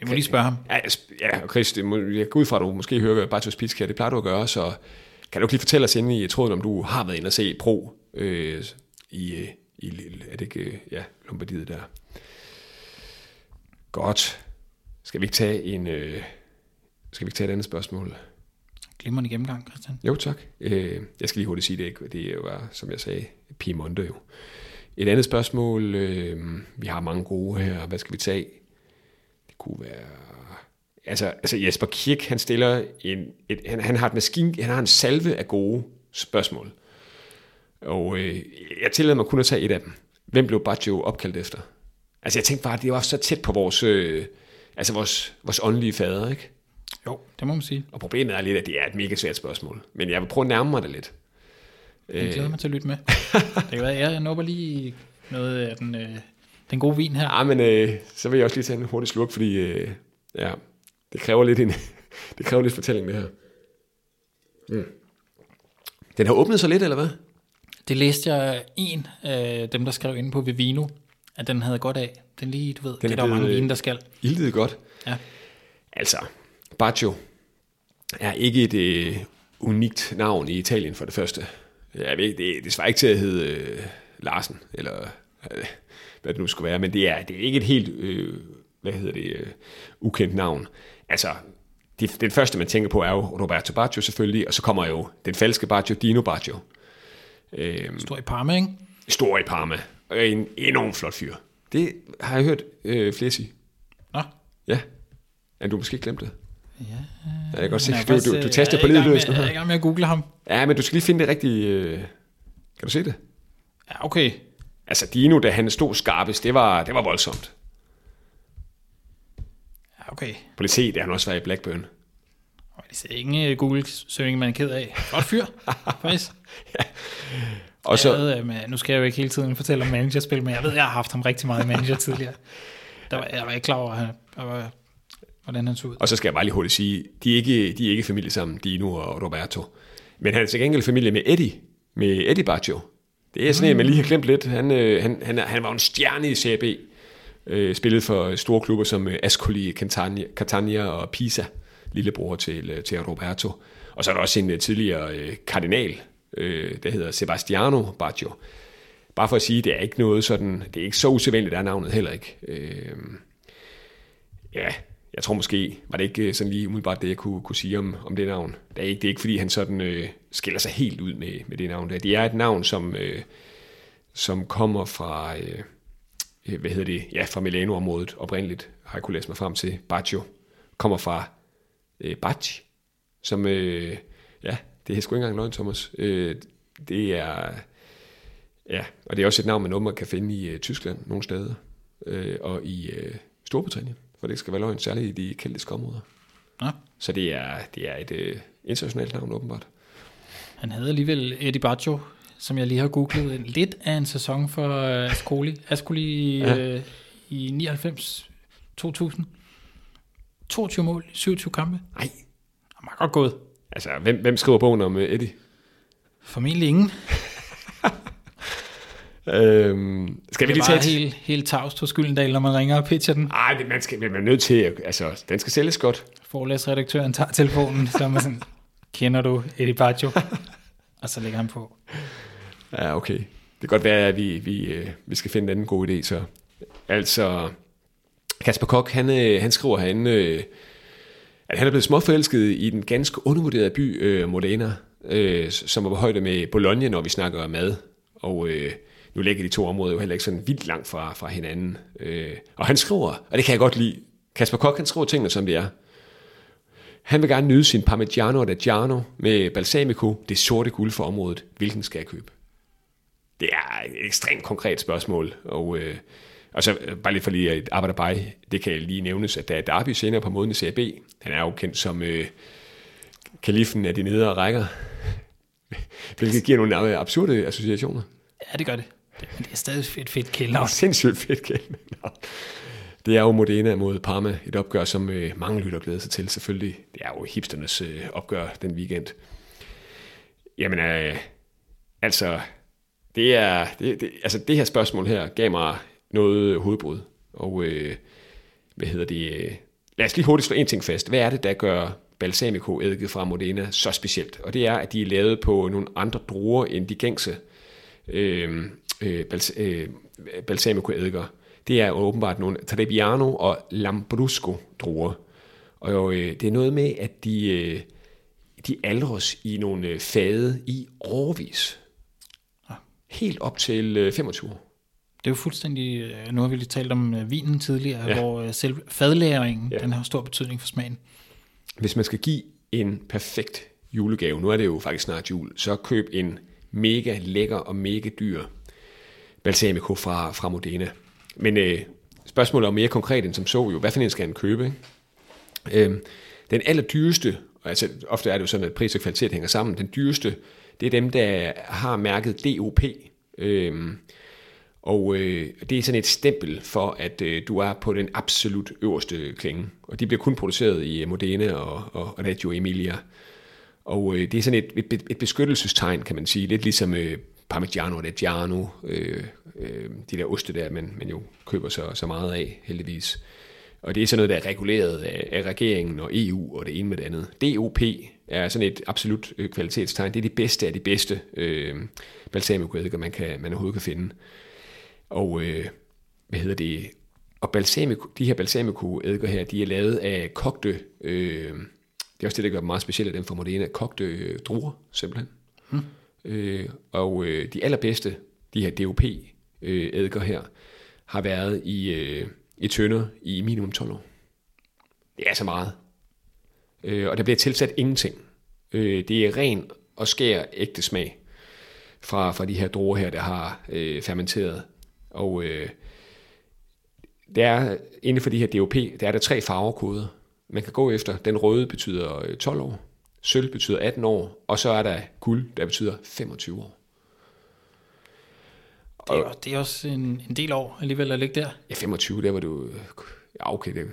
jeg må lige spørge ham. Ja, ja Chris, det må, jeg går ud fra, at du måske hører Bartos Pizka, det plejer du at gøre, så kan du ikke lige fortælle os inde i tråden, om du har været inde og se Pro øh, i, øh, i, er det ikke, ja, Lombardiet der. Godt. Skal vi ikke tage en, øh, skal vi ikke tage et andet spørgsmål? Glimrende gennemgang, Christian. Jo, tak. Øh, jeg skal lige hurtigt sige det, ikke? det jo, som jeg sagde, Piemonte jo. Et andet spørgsmål, øh, vi har mange gode her, hvad skal vi tage? Det kunne være... Altså, altså Jesper Kirk, han stiller en, et, han, han har et maskine, han har en salve af gode spørgsmål. Og øh, jeg tillader mig kun at tage et af dem. Hvem blev Baggio opkaldt efter? Altså jeg tænkte bare, at det var så tæt på vores, øh, altså vores, vores åndelige fader, ikke? Jo, det må man sige. Og problemet er lidt, at det er et mega svært spørgsmål. Men jeg vil prøve at nærme mig det lidt. Jeg glæder mig til at lytte med. det kan være, jeg nopper lige noget af den, øh, den gode vin her. Ja, men øh, så vil jeg også lige tage en hurtig slurk, fordi øh, ja, det kræver lidt en, det kræver lidt fortælling, det her. Mm. Den har åbnet sig lidt, eller hvad? Det læste jeg en af dem, der skrev inde på Vivino, at den havde godt af. Den lige, du ved, den det er der mange vine, der skal. Ildet godt. Ja. Altså, Baggio er ikke et øh, unikt navn i Italien for det første. Jeg ved, det, det svarer ikke til at hedde øh, Larsen, eller øh, hvad det nu skulle være, men det er, det er ikke et helt, øh, hvad hedder det, øh, ukendt navn. Altså, det, den første, man tænker på, er jo Roberto Baggio selvfølgelig, og så kommer jo den falske Baggio, Dino Baggio. Øhm, stor i Parma, ikke? Stor i Parma. Og en enormt flot fyr. Det har jeg hørt øh, flere sige. Nå? Ja. Ja, du har måske glemt det. Ja, jeg kan godt se, du, du, du, du taster på livet løs nu her. Jeg er i gang med at google ham. Ja, men du skal lige finde det rigtige... Øh... Kan du se det? Ja, okay. Altså, Dino, da han stod skarpest, det var, det var voldsomt. Ja, okay. På det se, det han også været i Blackburn. Det er ingen Google-søgning, man er ked af. Godt fyr, faktisk. Ja. Og så, jeg ved, med, nu skal jeg jo ikke hele tiden fortælle om managerspil, men jeg ved, jeg har haft ham rigtig meget i manager tidligere. Der var, jeg var ikke klar over, var, hvordan han så ud. Og så skal jeg bare lige hurtigt sige, de er ikke, de er ikke familie sammen, Dino og Roberto. Men han er til gengæld familie med Eddie, med Eddie Baggio. Det er sådan en, man lige har glemt lidt. Han, øh, han, han, han var en stjerne i CAB. Øh, spillet for store klubber som øh, Ascoli, Catania, Catania og Pisa, lillebror til, øh, til Roberto. Og så er der også en øh, tidligere øh, kardinal, øh, der hedder Sebastiano Baggio. Bare for at sige, det er ikke noget sådan, det er ikke så usædvanligt, der er navnet heller ikke. Øh, ja, jeg tror måske, var det ikke øh, sådan lige umiddelbart det, jeg kunne, kunne sige om, om det navn. Det er ikke, det er ikke fordi han sådan øh, skiller sig helt ud med, med det navn der. Det er et navn, som, øh, som kommer fra, øh, øh hvad hedder det, ja, fra Milano-området oprindeligt, har jeg kunne læse mig frem til. Baggio kommer fra øh, Bacci, som, øh, ja, det er sgu ikke engang løgn, Thomas. Øh, det er, ja, og det er også et navn, man nummer kan finde i øh, Tyskland nogle steder, øh, og i øh, Storbritannien for det skal være løgn, særligt i de keltiske områder. Ja. Så det er, det er et øh, internationalt navn, åbenbart. Han havde alligevel Eddie Baggio, som jeg lige har googlet, lidt af en sæson for uh, Ascoli, Ascoli ja. øh, i 99-2000. 22 mål, 27 kampe. Nej. Det var godt gået. Altså, hvem, hvem skriver bogen om uh, Eddie? Formentlig ingen. Øhm, skal vi lige tage... Det er helt, helt tavst hos Gyldendal, når man ringer og pitcher den. Nej, man skal man er nødt til, altså, den skal sælges godt. Forlæsredaktøren tager telefonen, så er man sådan, kender du Eddie Baggio? og så lægger han på. Ja, okay. Det kan godt være, at vi, vi, øh, vi skal finde en anden god idé, så. Altså, Kasper Kok, han, øh, han skriver herinde, øh, at han er blevet småforelsket i den ganske undervurderede by øh, Modena, øh, som er på højde med Bologna, når vi snakker om mad. Og øh, nu ligger de to områder jo heller ikke sådan vildt langt fra, fra hinanden. Øh, og han skriver, og det kan jeg godt lide, Kasper Kok, han skriver tingene, som det er. Han vil gerne nyde sin Parmigiano Reggiano med balsamico, det sorte guld for området. Hvilken skal jeg købe? Det er et ekstremt konkret spørgsmål, og, øh, og så øh, bare lige for lige at arbejde bare, det kan lige nævnes, at der er Darby senere på måden i CAB. Han er jo kendt som øh, kalifen af de nedre rækker, hvilket giver nogle absurde associationer. Ja, det gør det. Men det er stadig fedt, fedt kælder. Sindssygt fedt kælder. Det er jo Modena mod Parma, et opgør, som øh, mange lytter glæder sig til selvfølgelig. Det er jo hipsternes øh, opgør den weekend. Jamen, øh, altså, det er, det, det, altså det her spørgsmål her gav mig noget hovedbrud. Og øh, hvad hedder det? Øh, lad os lige hurtigt slå en ting fast. Hvad er det, der gør balsamico-eddike fra Modena så specielt? Og det er, at de er lavet på nogle andre druer end de gængse øh, øh, bals, øh, balsamico-eddikeer, det er åbenbart nogle Trebbiano og Lambrusco druer. Og øh, det er noget med, at de, øh, de aldres i nogle øh, fade i årvis. Ja. Helt op til øh, 25 år. Det er jo fuldstændig, øh, nu har vi lige talt om øh, vinen tidligere, ja. hvor øh, selv fadlæringen, ja. den har stor betydning for smagen. Hvis man skal give en perfekt julegave, nu er det jo faktisk snart jul, så køb en mega lækker og mega dyr balsamico fra, fra Modena. Men øh, spørgsmålet er mere konkret end som så jo, hvad for en skal han købe? Ikke? Øh, den allerdyreste, altså ofte er det jo sådan, at pris og kvalitet hænger sammen, den dyreste, det er dem, der har mærket DOP. Øh, og øh, det er sådan et stempel for, at øh, du er på den absolut øverste klinge. Og de bliver kun produceret i øh, Modena og, og Reggio Emilia. Og øh, det er sådan et, et, et beskyttelsestegn, kan man sige. Lidt ligesom øh, Parmigiano Reggiano, øh, øh, de der oste der, man, man jo køber så, så meget af, heldigvis. Og det er sådan noget, der er reguleret af, af regeringen og EU og det ene med det andet. DOP er sådan et absolut øh, kvalitetstegn. Det er det bedste af de bedste øh, balsamico man, kan, man overhovedet kan finde. Og øh, hvad hedder det? Og balsamico, de her balsamico her, de er lavet af kogte, øh, det er også det, der gør dem meget specielle, dem fra Modena, kogte øh, druer, simpelthen. Hmm. Øh, og øh, de allerbedste, de her DOP-eddike øh, her, har været i, øh, i tønder i minimum 12 år. Det er så meget. Øh, og der bliver tilsat ingenting. Øh, det er ren og skær ægte smag fra, fra de her druer her, der har øh, fermenteret. Og øh, der er inden for de her DOP, der er der tre farvekoder, man kan gå efter. Den røde betyder 12 øh, år, sølv betyder 18 år, og så er der guld, der betyder 25 år. Det er, det er også en, en del år alligevel at ligge der. Ja, 25, der var du... Ja, okay, det,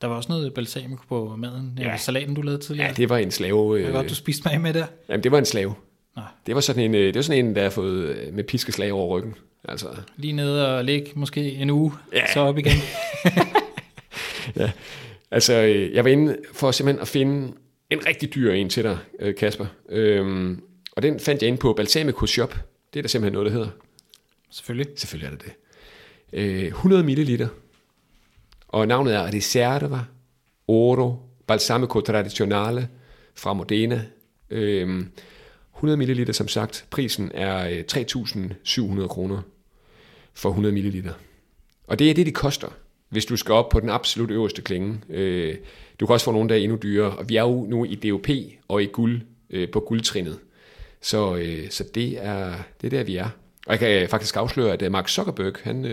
Der var også noget balsamico på maden. Ja. Salaten, du lavede tidligere. Ja, det var en slave. Hvad var det, du spiste mig med der? Jamen, det var en slave. Det var sådan en, øh, det var sådan en, der har fået øh, med piskeslag over ryggen. Altså. Lige nede og ligge måske en uge, ja. så op igen. ja, altså øh, jeg var inde for simpelthen at finde en rigtig dyr en til dig, Kasper. Øhm, og den fandt jeg inde på Balsamico Shop. Det er der simpelthen noget, der hedder. Selvfølgelig. Selvfølgelig er det det. Øh, 100 ml. Og navnet er Riserva Oro Balsamico Tradizionale fra Modena. Øh, 100 ml, som sagt. Prisen er 3.700 øh, kroner for 100 ml. Og det er det, de koster, hvis du skal op på den absolut øverste klinge. Øh, du kan også få nogle, der er endnu dyrere. Og vi er jo nu i DOP og i guld, øh, på guldtrinnet. Så, så det, er, det er der, vi er. Og jeg kan faktisk afsløre, at Mark Zuckerberg, han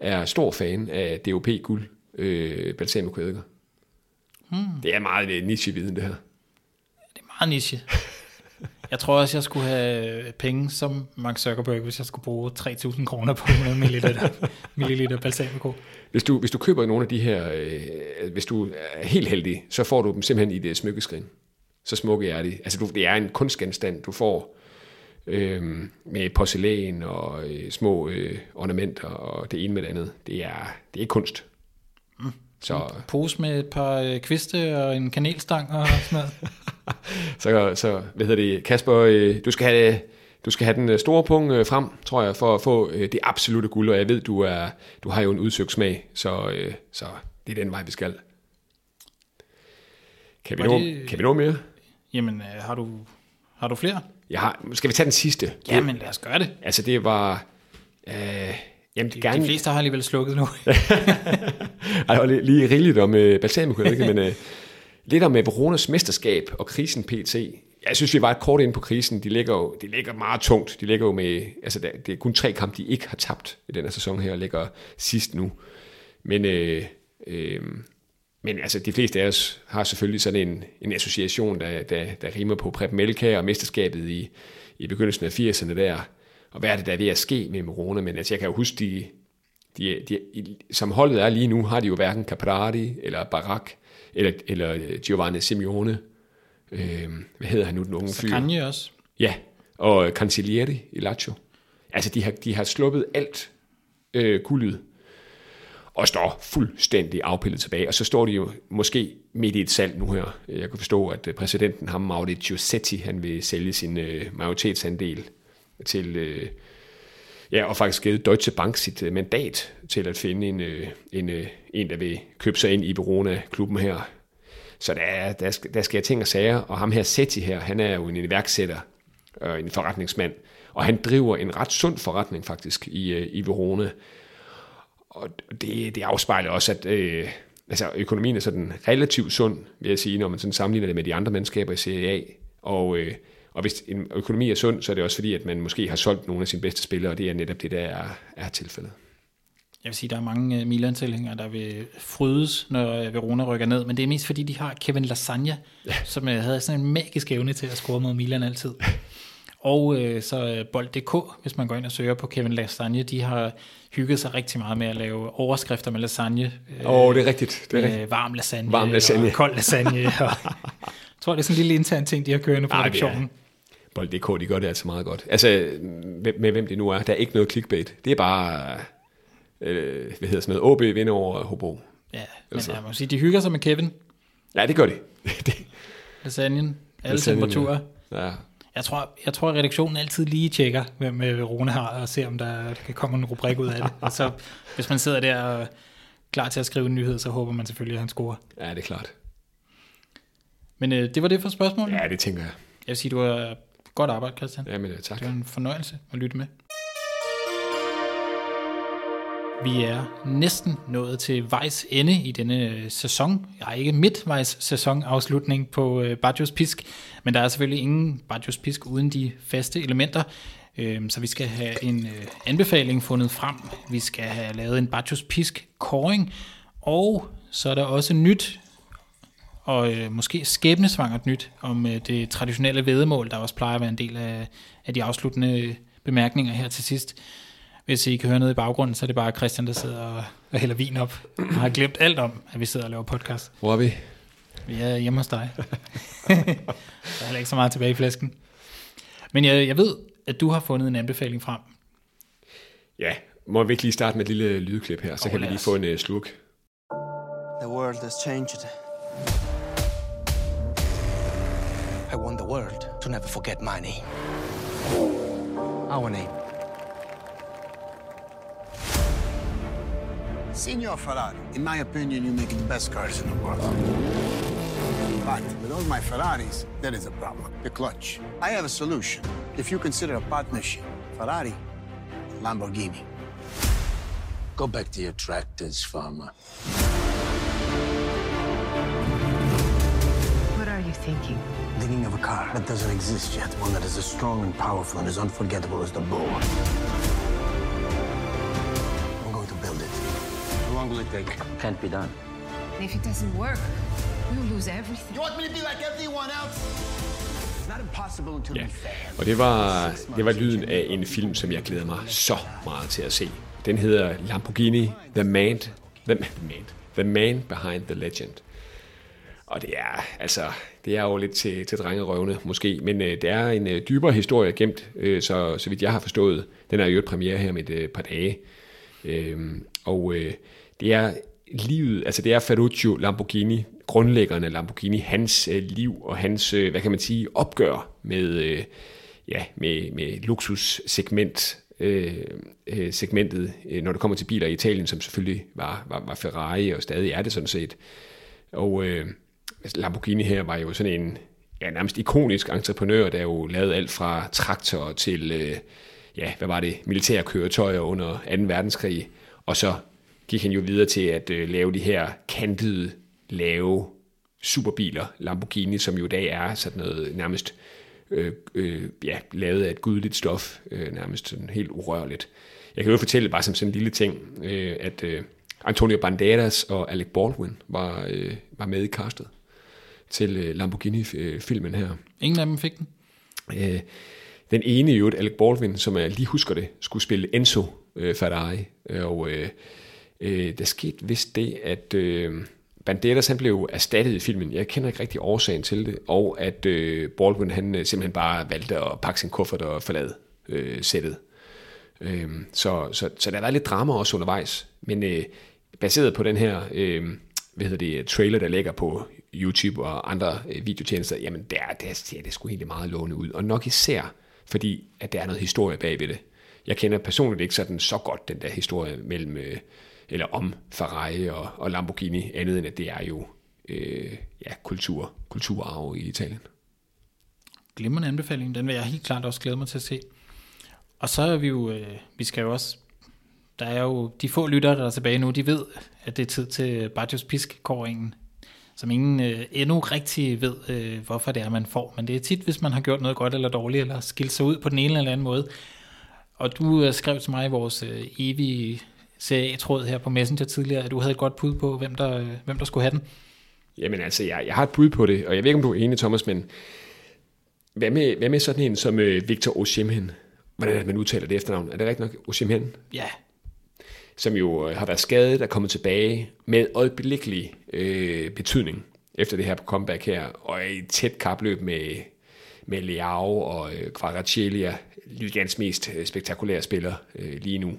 er stor fan af DOP guld, balsamico Hmm. Det er meget niche-viden, det her. Det er meget niche. Jeg tror også, jeg skulle have penge som Mark Zuckerberg, hvis jeg skulle bruge 3.000 kroner på 100 milliliter, milliliter balsamico. Hvis du, hvis du køber nogle af de her, øh, hvis du er helt heldig, så får du dem simpelthen i det smykkeskrin. Så smukke er de. Altså, du, det er en kunstgenstand, du får øh, med porcelæn og øh, små øh, ornamenter og det ene med det andet. Det er, det er kunst. Mm. Så, en pose med et par øh, kviste og en kanelstang og sådan noget. så, så, hvad hedder det, Kasper, øh, du skal have, du skal have den øh, store punkt øh, frem, tror jeg, for at få øh, det absolute guld, og jeg ved, du, er, du har jo en udsøgt smag, så, øh, så det er den vej, vi skal. Kan vi, nå, det... kan vi nå mere? Jamen, øh, har du, har du flere? Jeg har, skal vi tage den sidste? Jamen, lad os gøre det. Altså, det var... Øh, Jamen, de, gerne... de fleste har alligevel slukket nu. Ej, var lige, lige rigeligt om uh, balsamico, ikke? men uh, lidt om uh, Veronas mesterskab og krisen PT. Jeg synes, vi var et kort ind på krisen. De ligger jo de ligger meget tungt. De ligger jo med, altså det er kun tre kampe, de ikke har tabt i den her sæson her, og ligger sidst nu. Men, øh, øh, men altså, de fleste af os har selvfølgelig sådan en, en association, der, der, der rimer på Prep Melka og mesterskabet i, i begyndelsen af 80'erne der. Og hvad er det, der er ved at ske med Morone? Men altså, jeg kan jo huske, de, de, de, som holdet er lige nu, har de jo hverken Caprari, eller Barak, eller, eller øh, Giovanni Simeone. Øh, hvad hedder han nu, den unge fyr? Kanye også. Ja, og Cancellieri i Lazio. Altså, de har, de har sluppet alt øh, guldet og står fuldstændig afpillet tilbage. Og så står de jo måske midt i et salg nu her. Jeg kan forstå, at præsidenten, ham Mauri Giusetti, han vil sælge sin øh, majoritetsandel til, øh, ja, og faktisk givet Deutsche Bank sit øh, mandat til at finde en, øh, en, øh, en der vil købe sig ind i Verona-klubben her. Så der, der, skal, der sker ting og sager, og ham her Setti her, han er jo en iværksætter, øh, en forretningsmand, og han driver en ret sund forretning faktisk i, øh, i Verona. Og det, det afspejler også, at øh, altså, økonomien er sådan relativt sund, vil jeg sige, når man sådan sammenligner det med de andre mandskaber i Serie A. Og øh, og hvis en økonomi er sund, så er det også fordi, at man måske har solgt nogle af sine bedste spillere, og det er netop det, der er, er tilfældet. Jeg vil sige, at der er mange øh, Milan-tilhængere, der vil frydes, når øh, Verona rykker ned, men det er mest fordi, de har Kevin Lasagna, ja. som øh, havde sådan en magisk evne til at score mod Milan altid. Og øh, så Bold.dk, hvis man går ind og søger på Kevin Lasagne, de har hygget sig rigtig meget med at lave overskrifter med lasagne. Åh, oh, det er rigtigt. Det er rigtigt. Varm lasagne, varm lasagne. og kold lasagne. og, tror, det er sådan en lille intern ting, de har kørende på redaktionen. Bold.dk, de gør det altså meget godt. Altså, med, med hvem det nu er. Der er ikke noget clickbait. Det er bare, øh, hvad hedder sådan noget, OB vinder over Hobro. Ja, men altså. jeg må sige, de hygger sig med Kevin. Ja, det gør de. Lasagnen, alle temperaturer. Ja. Jeg tror, jeg tror, at redaktionen altid lige tjekker, hvem øh, Rune har, og ser, om der kan komme en rubrik ud af det. Og så, hvis man sidder der og klar til at skrive en nyhed, så håber man selvfølgelig, at han scorer. Ja, det er klart. Men øh, det var det for spørgsmålet. Ja, det tænker jeg. Jeg vil sige, du har godt arbejde, Christian. Jamen, tak. Det var en fornøjelse at lytte med. Vi er næsten nået til vejs ende i denne sæson. Jeg er ikke midtvejs sæsonafslutning på øh, Bajos Pisk, men der er selvfølgelig ingen Bajos Pisk uden de faste elementer. Øh, så vi skal have en øh, anbefaling fundet frem. Vi skal have lavet en Bajos Pisk koring, og så er der også nyt og øh, måske skæbnesvangert nyt om øh, det traditionelle vedemål, der også plejer at være en del af, af de afsluttende bemærkninger her til sidst. Hvis I kan høre noget i baggrunden, så er det bare Christian, der sidder og, og hælder vin op. Og har glemt alt om, at vi sidder og laver podcast. Hvor er vi? Vi er hjemme hos dig. der er heller ikke så meget tilbage i flasken. Men jeg, jeg ved, at du har fundet en anbefaling frem. Ja, må vi ikke lige starte med et lille lydklip her, så Oh, kan vi lige få en uh, slurk. The world has changed. I want the world to never forget my name. Our name. Signor Ferrari, in my opinion, you make the best cars in the world. But with all my Ferraris, there is a problem. The clutch. I have a solution. If you consider a partnership, Ferrari, Lamborghini. Go back to your tractors, farmer. Car that doesn't exist yet, one that is as strong and powerful and as unforgettable as the bull. I'm going to build it. How long will it take? Can't be done. And if it doesn't work, we'll lose everything. You want me to be like everyone else? Ja, og det var, det var lyden af en film, som jeg glæder mig så meget til at se. Den hedder Lamborghini The Man, The, the Man, The Man Behind the Legend. Og det er, altså, det er jo lidt til, til drengerøvne måske, men øh, det er en øh, dybere historie gemt, øh, så, så vidt jeg har forstået. Den er jo et premiere her om et øh, par dage. Øh, og øh, det er livet, altså det er Ferruccio Lamborghini, grundlæggeren af Lamborghini, hans øh, liv og hans, øh, hvad kan man sige, opgør med, øh, ja, med, med luksussegment, øh, øh, segmentet, øh, når det kommer til biler i Italien, som selvfølgelig var, var, var Ferrari, og stadig er det sådan set. Og øh, Altså, Lamborghini her var jo sådan en ja, nærmest ikonisk entreprenør, der jo lavede alt fra traktorer til, øh, ja, hvad var det, militære køretøjer under 2. verdenskrig, og så gik han jo videre til at øh, lave de her kantede, lave superbiler, Lamborghini, som jo i dag er sådan noget nærmest øh, øh, ja, lavet af et gudligt stof, øh, nærmest sådan helt urørligt. Jeg kan jo fortælle bare som sådan en lille ting, øh, at øh, Antonio Banderas og Alec Baldwin var, øh, var med i castet til øh, Lamborghini-filmen her. Ingen af dem fik den. Øh, den ene i øvrigt, Alec Baldwin, som jeg lige husker det, skulle spille Enzo øh, Ferrari. Og øh, øh, der skete vist det, at øh, Banderas han blev erstattet i filmen. Jeg kender ikke rigtig årsagen til det. Og at øh, Baldwin han øh, simpelthen bare valgte at pakke sin kuffert og forlade øh, sættet. Øh, så, så, så der været lidt drama også undervejs. Men øh, baseret på den her øh, hvad hedder det, trailer, der ligger på YouTube og andre øh, videotjenester, jamen der, der ser det sgu egentlig meget lovende ud. Og nok især, fordi at der er noget historie bagved det. Jeg kender personligt ikke sådan så godt den der historie mellem, øh, eller om Ferrari og, og Lamborghini, andet end at det er jo øh, ja, kultur, kulturarv i Italien. Glimrende anbefaling, den vil jeg helt klart også glæde mig til at se. Og så er vi jo, øh, vi skal jo også, der er jo de få lyttere, der er tilbage nu, de ved, at det er tid til Bartios Pisk-kåringen, som ingen øh, endnu rigtig ved, øh, hvorfor det er, man får. Men det er tit, hvis man har gjort noget godt eller dårligt, eller skilt sig ud på den ene eller anden måde. Og du øh, skrev til mig i vores øh, evige CA-tråd her på Messenger tidligere, at du havde et godt bud på, hvem der, øh, hvem der skulle have den. Jamen altså, jeg, jeg har et bud på det, og jeg ved ikke, om du er enig, Thomas, men hvad med, hvad med sådan en som øh, Victor Osimhen? Hvordan er det, man udtaler det efternavn? Er det rigtigt nok? Osimhen? Ja, som jo øh, har været skadet og kommet tilbage med øjeblikkelig øh, betydning efter det her comeback her, og er i et tæt kapløb med, med Leao og øh, Kvaratskhelia, Ligans mest øh, spektakulære spiller øh, lige nu.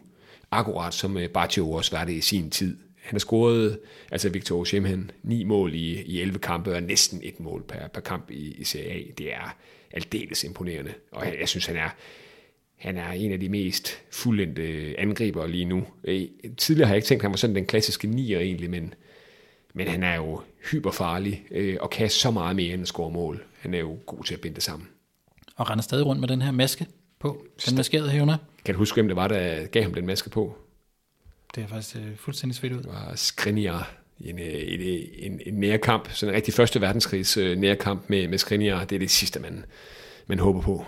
Akkurat som øh, Baccio også var det i sin tid. Han har scoret, altså Victor Osimhen, ni mål i, i 11 kampe, og næsten et mål per, per kamp i, i Serie A. Det er aldeles imponerende, og jeg, jeg synes, han er, han er en af de mest fuldendte angriber lige nu. Øh, Tidligere har jeg ikke tænkt, at han var sådan den klassiske nier egentlig, men, men han er jo hyperfarlig øh, og kan så meget mere end at score mål. Han er jo god til at binde det sammen. og render stadig rundt med den her maske på. Den maskerede hævner. Kan du huske, hvem det var, der gav ham den maske på? Det er faktisk øh, fuldstændig svedt ud. Det var Skriniar. En, øh, en, en, en nærkamp, sådan en rigtig første verdenskrigs øh, nærkamp med, med Skriniar. Det er det sidste, man, man håber på.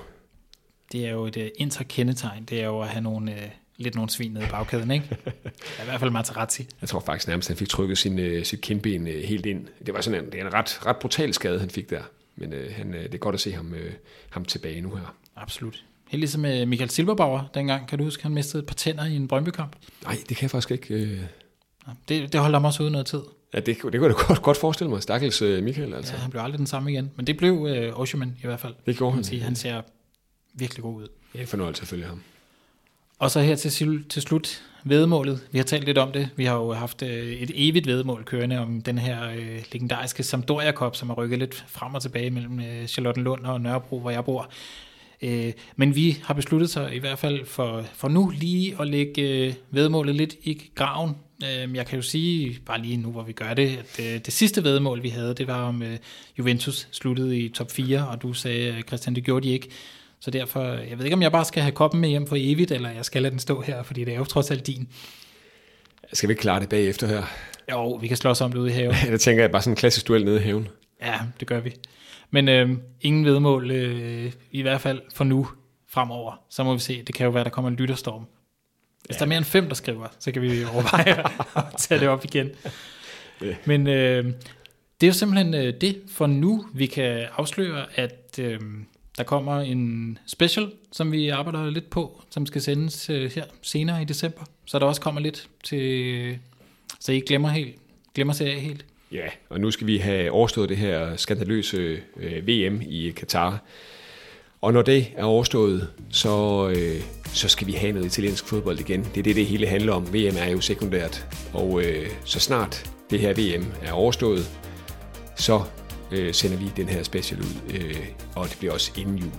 Det er jo et uh, interkendetegn. Det er jo at have nogle, uh, lidt nogle svin nede i bagkæden, ikke? I hvert fald Materazzi. Jeg tror faktisk nærmest, han fik trykket sin, øh, sit kindben øh, helt ind. Det var sådan en, det er en ret, ret brutal skade, han fik der. Men øh, han, øh, det er godt at se ham, øh, ham tilbage nu her. Absolut. Helt ligesom med Michael Silberbauer dengang. Kan du huske, han mistede et par tænder i en Brøndby-kamp? Nej, det kan jeg faktisk ikke... Øh... Det, det holdt ham også ude noget tid. Ja, det, det kunne jeg da godt, godt forestille mig. Stakkels øh, Michael, altså. Ja, han blev aldrig den samme igen. Men det blev øh, Osherman i hvert fald. Det gjorde han. Sige. Han ser virkelig god ud. Ja, fornøjelse at følge ham. Og så her til, til slut vedmålet. Vi har talt lidt om det. Vi har jo haft øh, et evigt vedmål kørende om den her øh, legendariske Sampdoria Cup, som har rykket lidt frem og tilbage mellem øh, Charlottenlund og Nørrebro, hvor jeg bor. Øh, men vi har besluttet sig i hvert fald for, for nu lige at lægge øh, vedmålet lidt i graven. Øh, jeg kan jo sige, bare lige nu hvor vi gør det, at øh, det sidste vedmål vi havde, det var om øh, Juventus sluttede i top 4, og du sagde, Christian, det gjorde de ikke. Så derfor, jeg ved ikke, om jeg bare skal have koppen med hjem for evigt, eller jeg skal lade den stå her, fordi det er jo trods alt din. Skal vi ikke klare det bagefter her? Jo, vi kan slås om det ude i haven. Det tænker jeg bare sådan en klassisk duel nede i haven. Ja, det gør vi. Men øh, ingen vedmål, øh, i hvert fald for nu fremover. Så må vi se, det kan jo være, der kommer en lytterstorm. Hvis ja. der er mere end fem, der skriver, så kan vi overveje at tage det op igen. Men øh, det er jo simpelthen øh, det for nu. Vi kan afsløre, at øh, der kommer en special, som vi arbejder lidt på, som skal sendes øh, her senere i december. Så der også kommer lidt til, så I ikke glemmer, helt, glemmer sig af helt. Ja, og nu skal vi have overstået det her skandaløse øh, VM i Katar. Og når det er overstået, så, øh, så skal vi have noget italiensk fodbold igen. Det er det, det hele handler om. VM er jo sekundært. Og øh, så snart det her VM er overstået, så øh, sender vi den her special ud, øh, og det bliver også inden jul.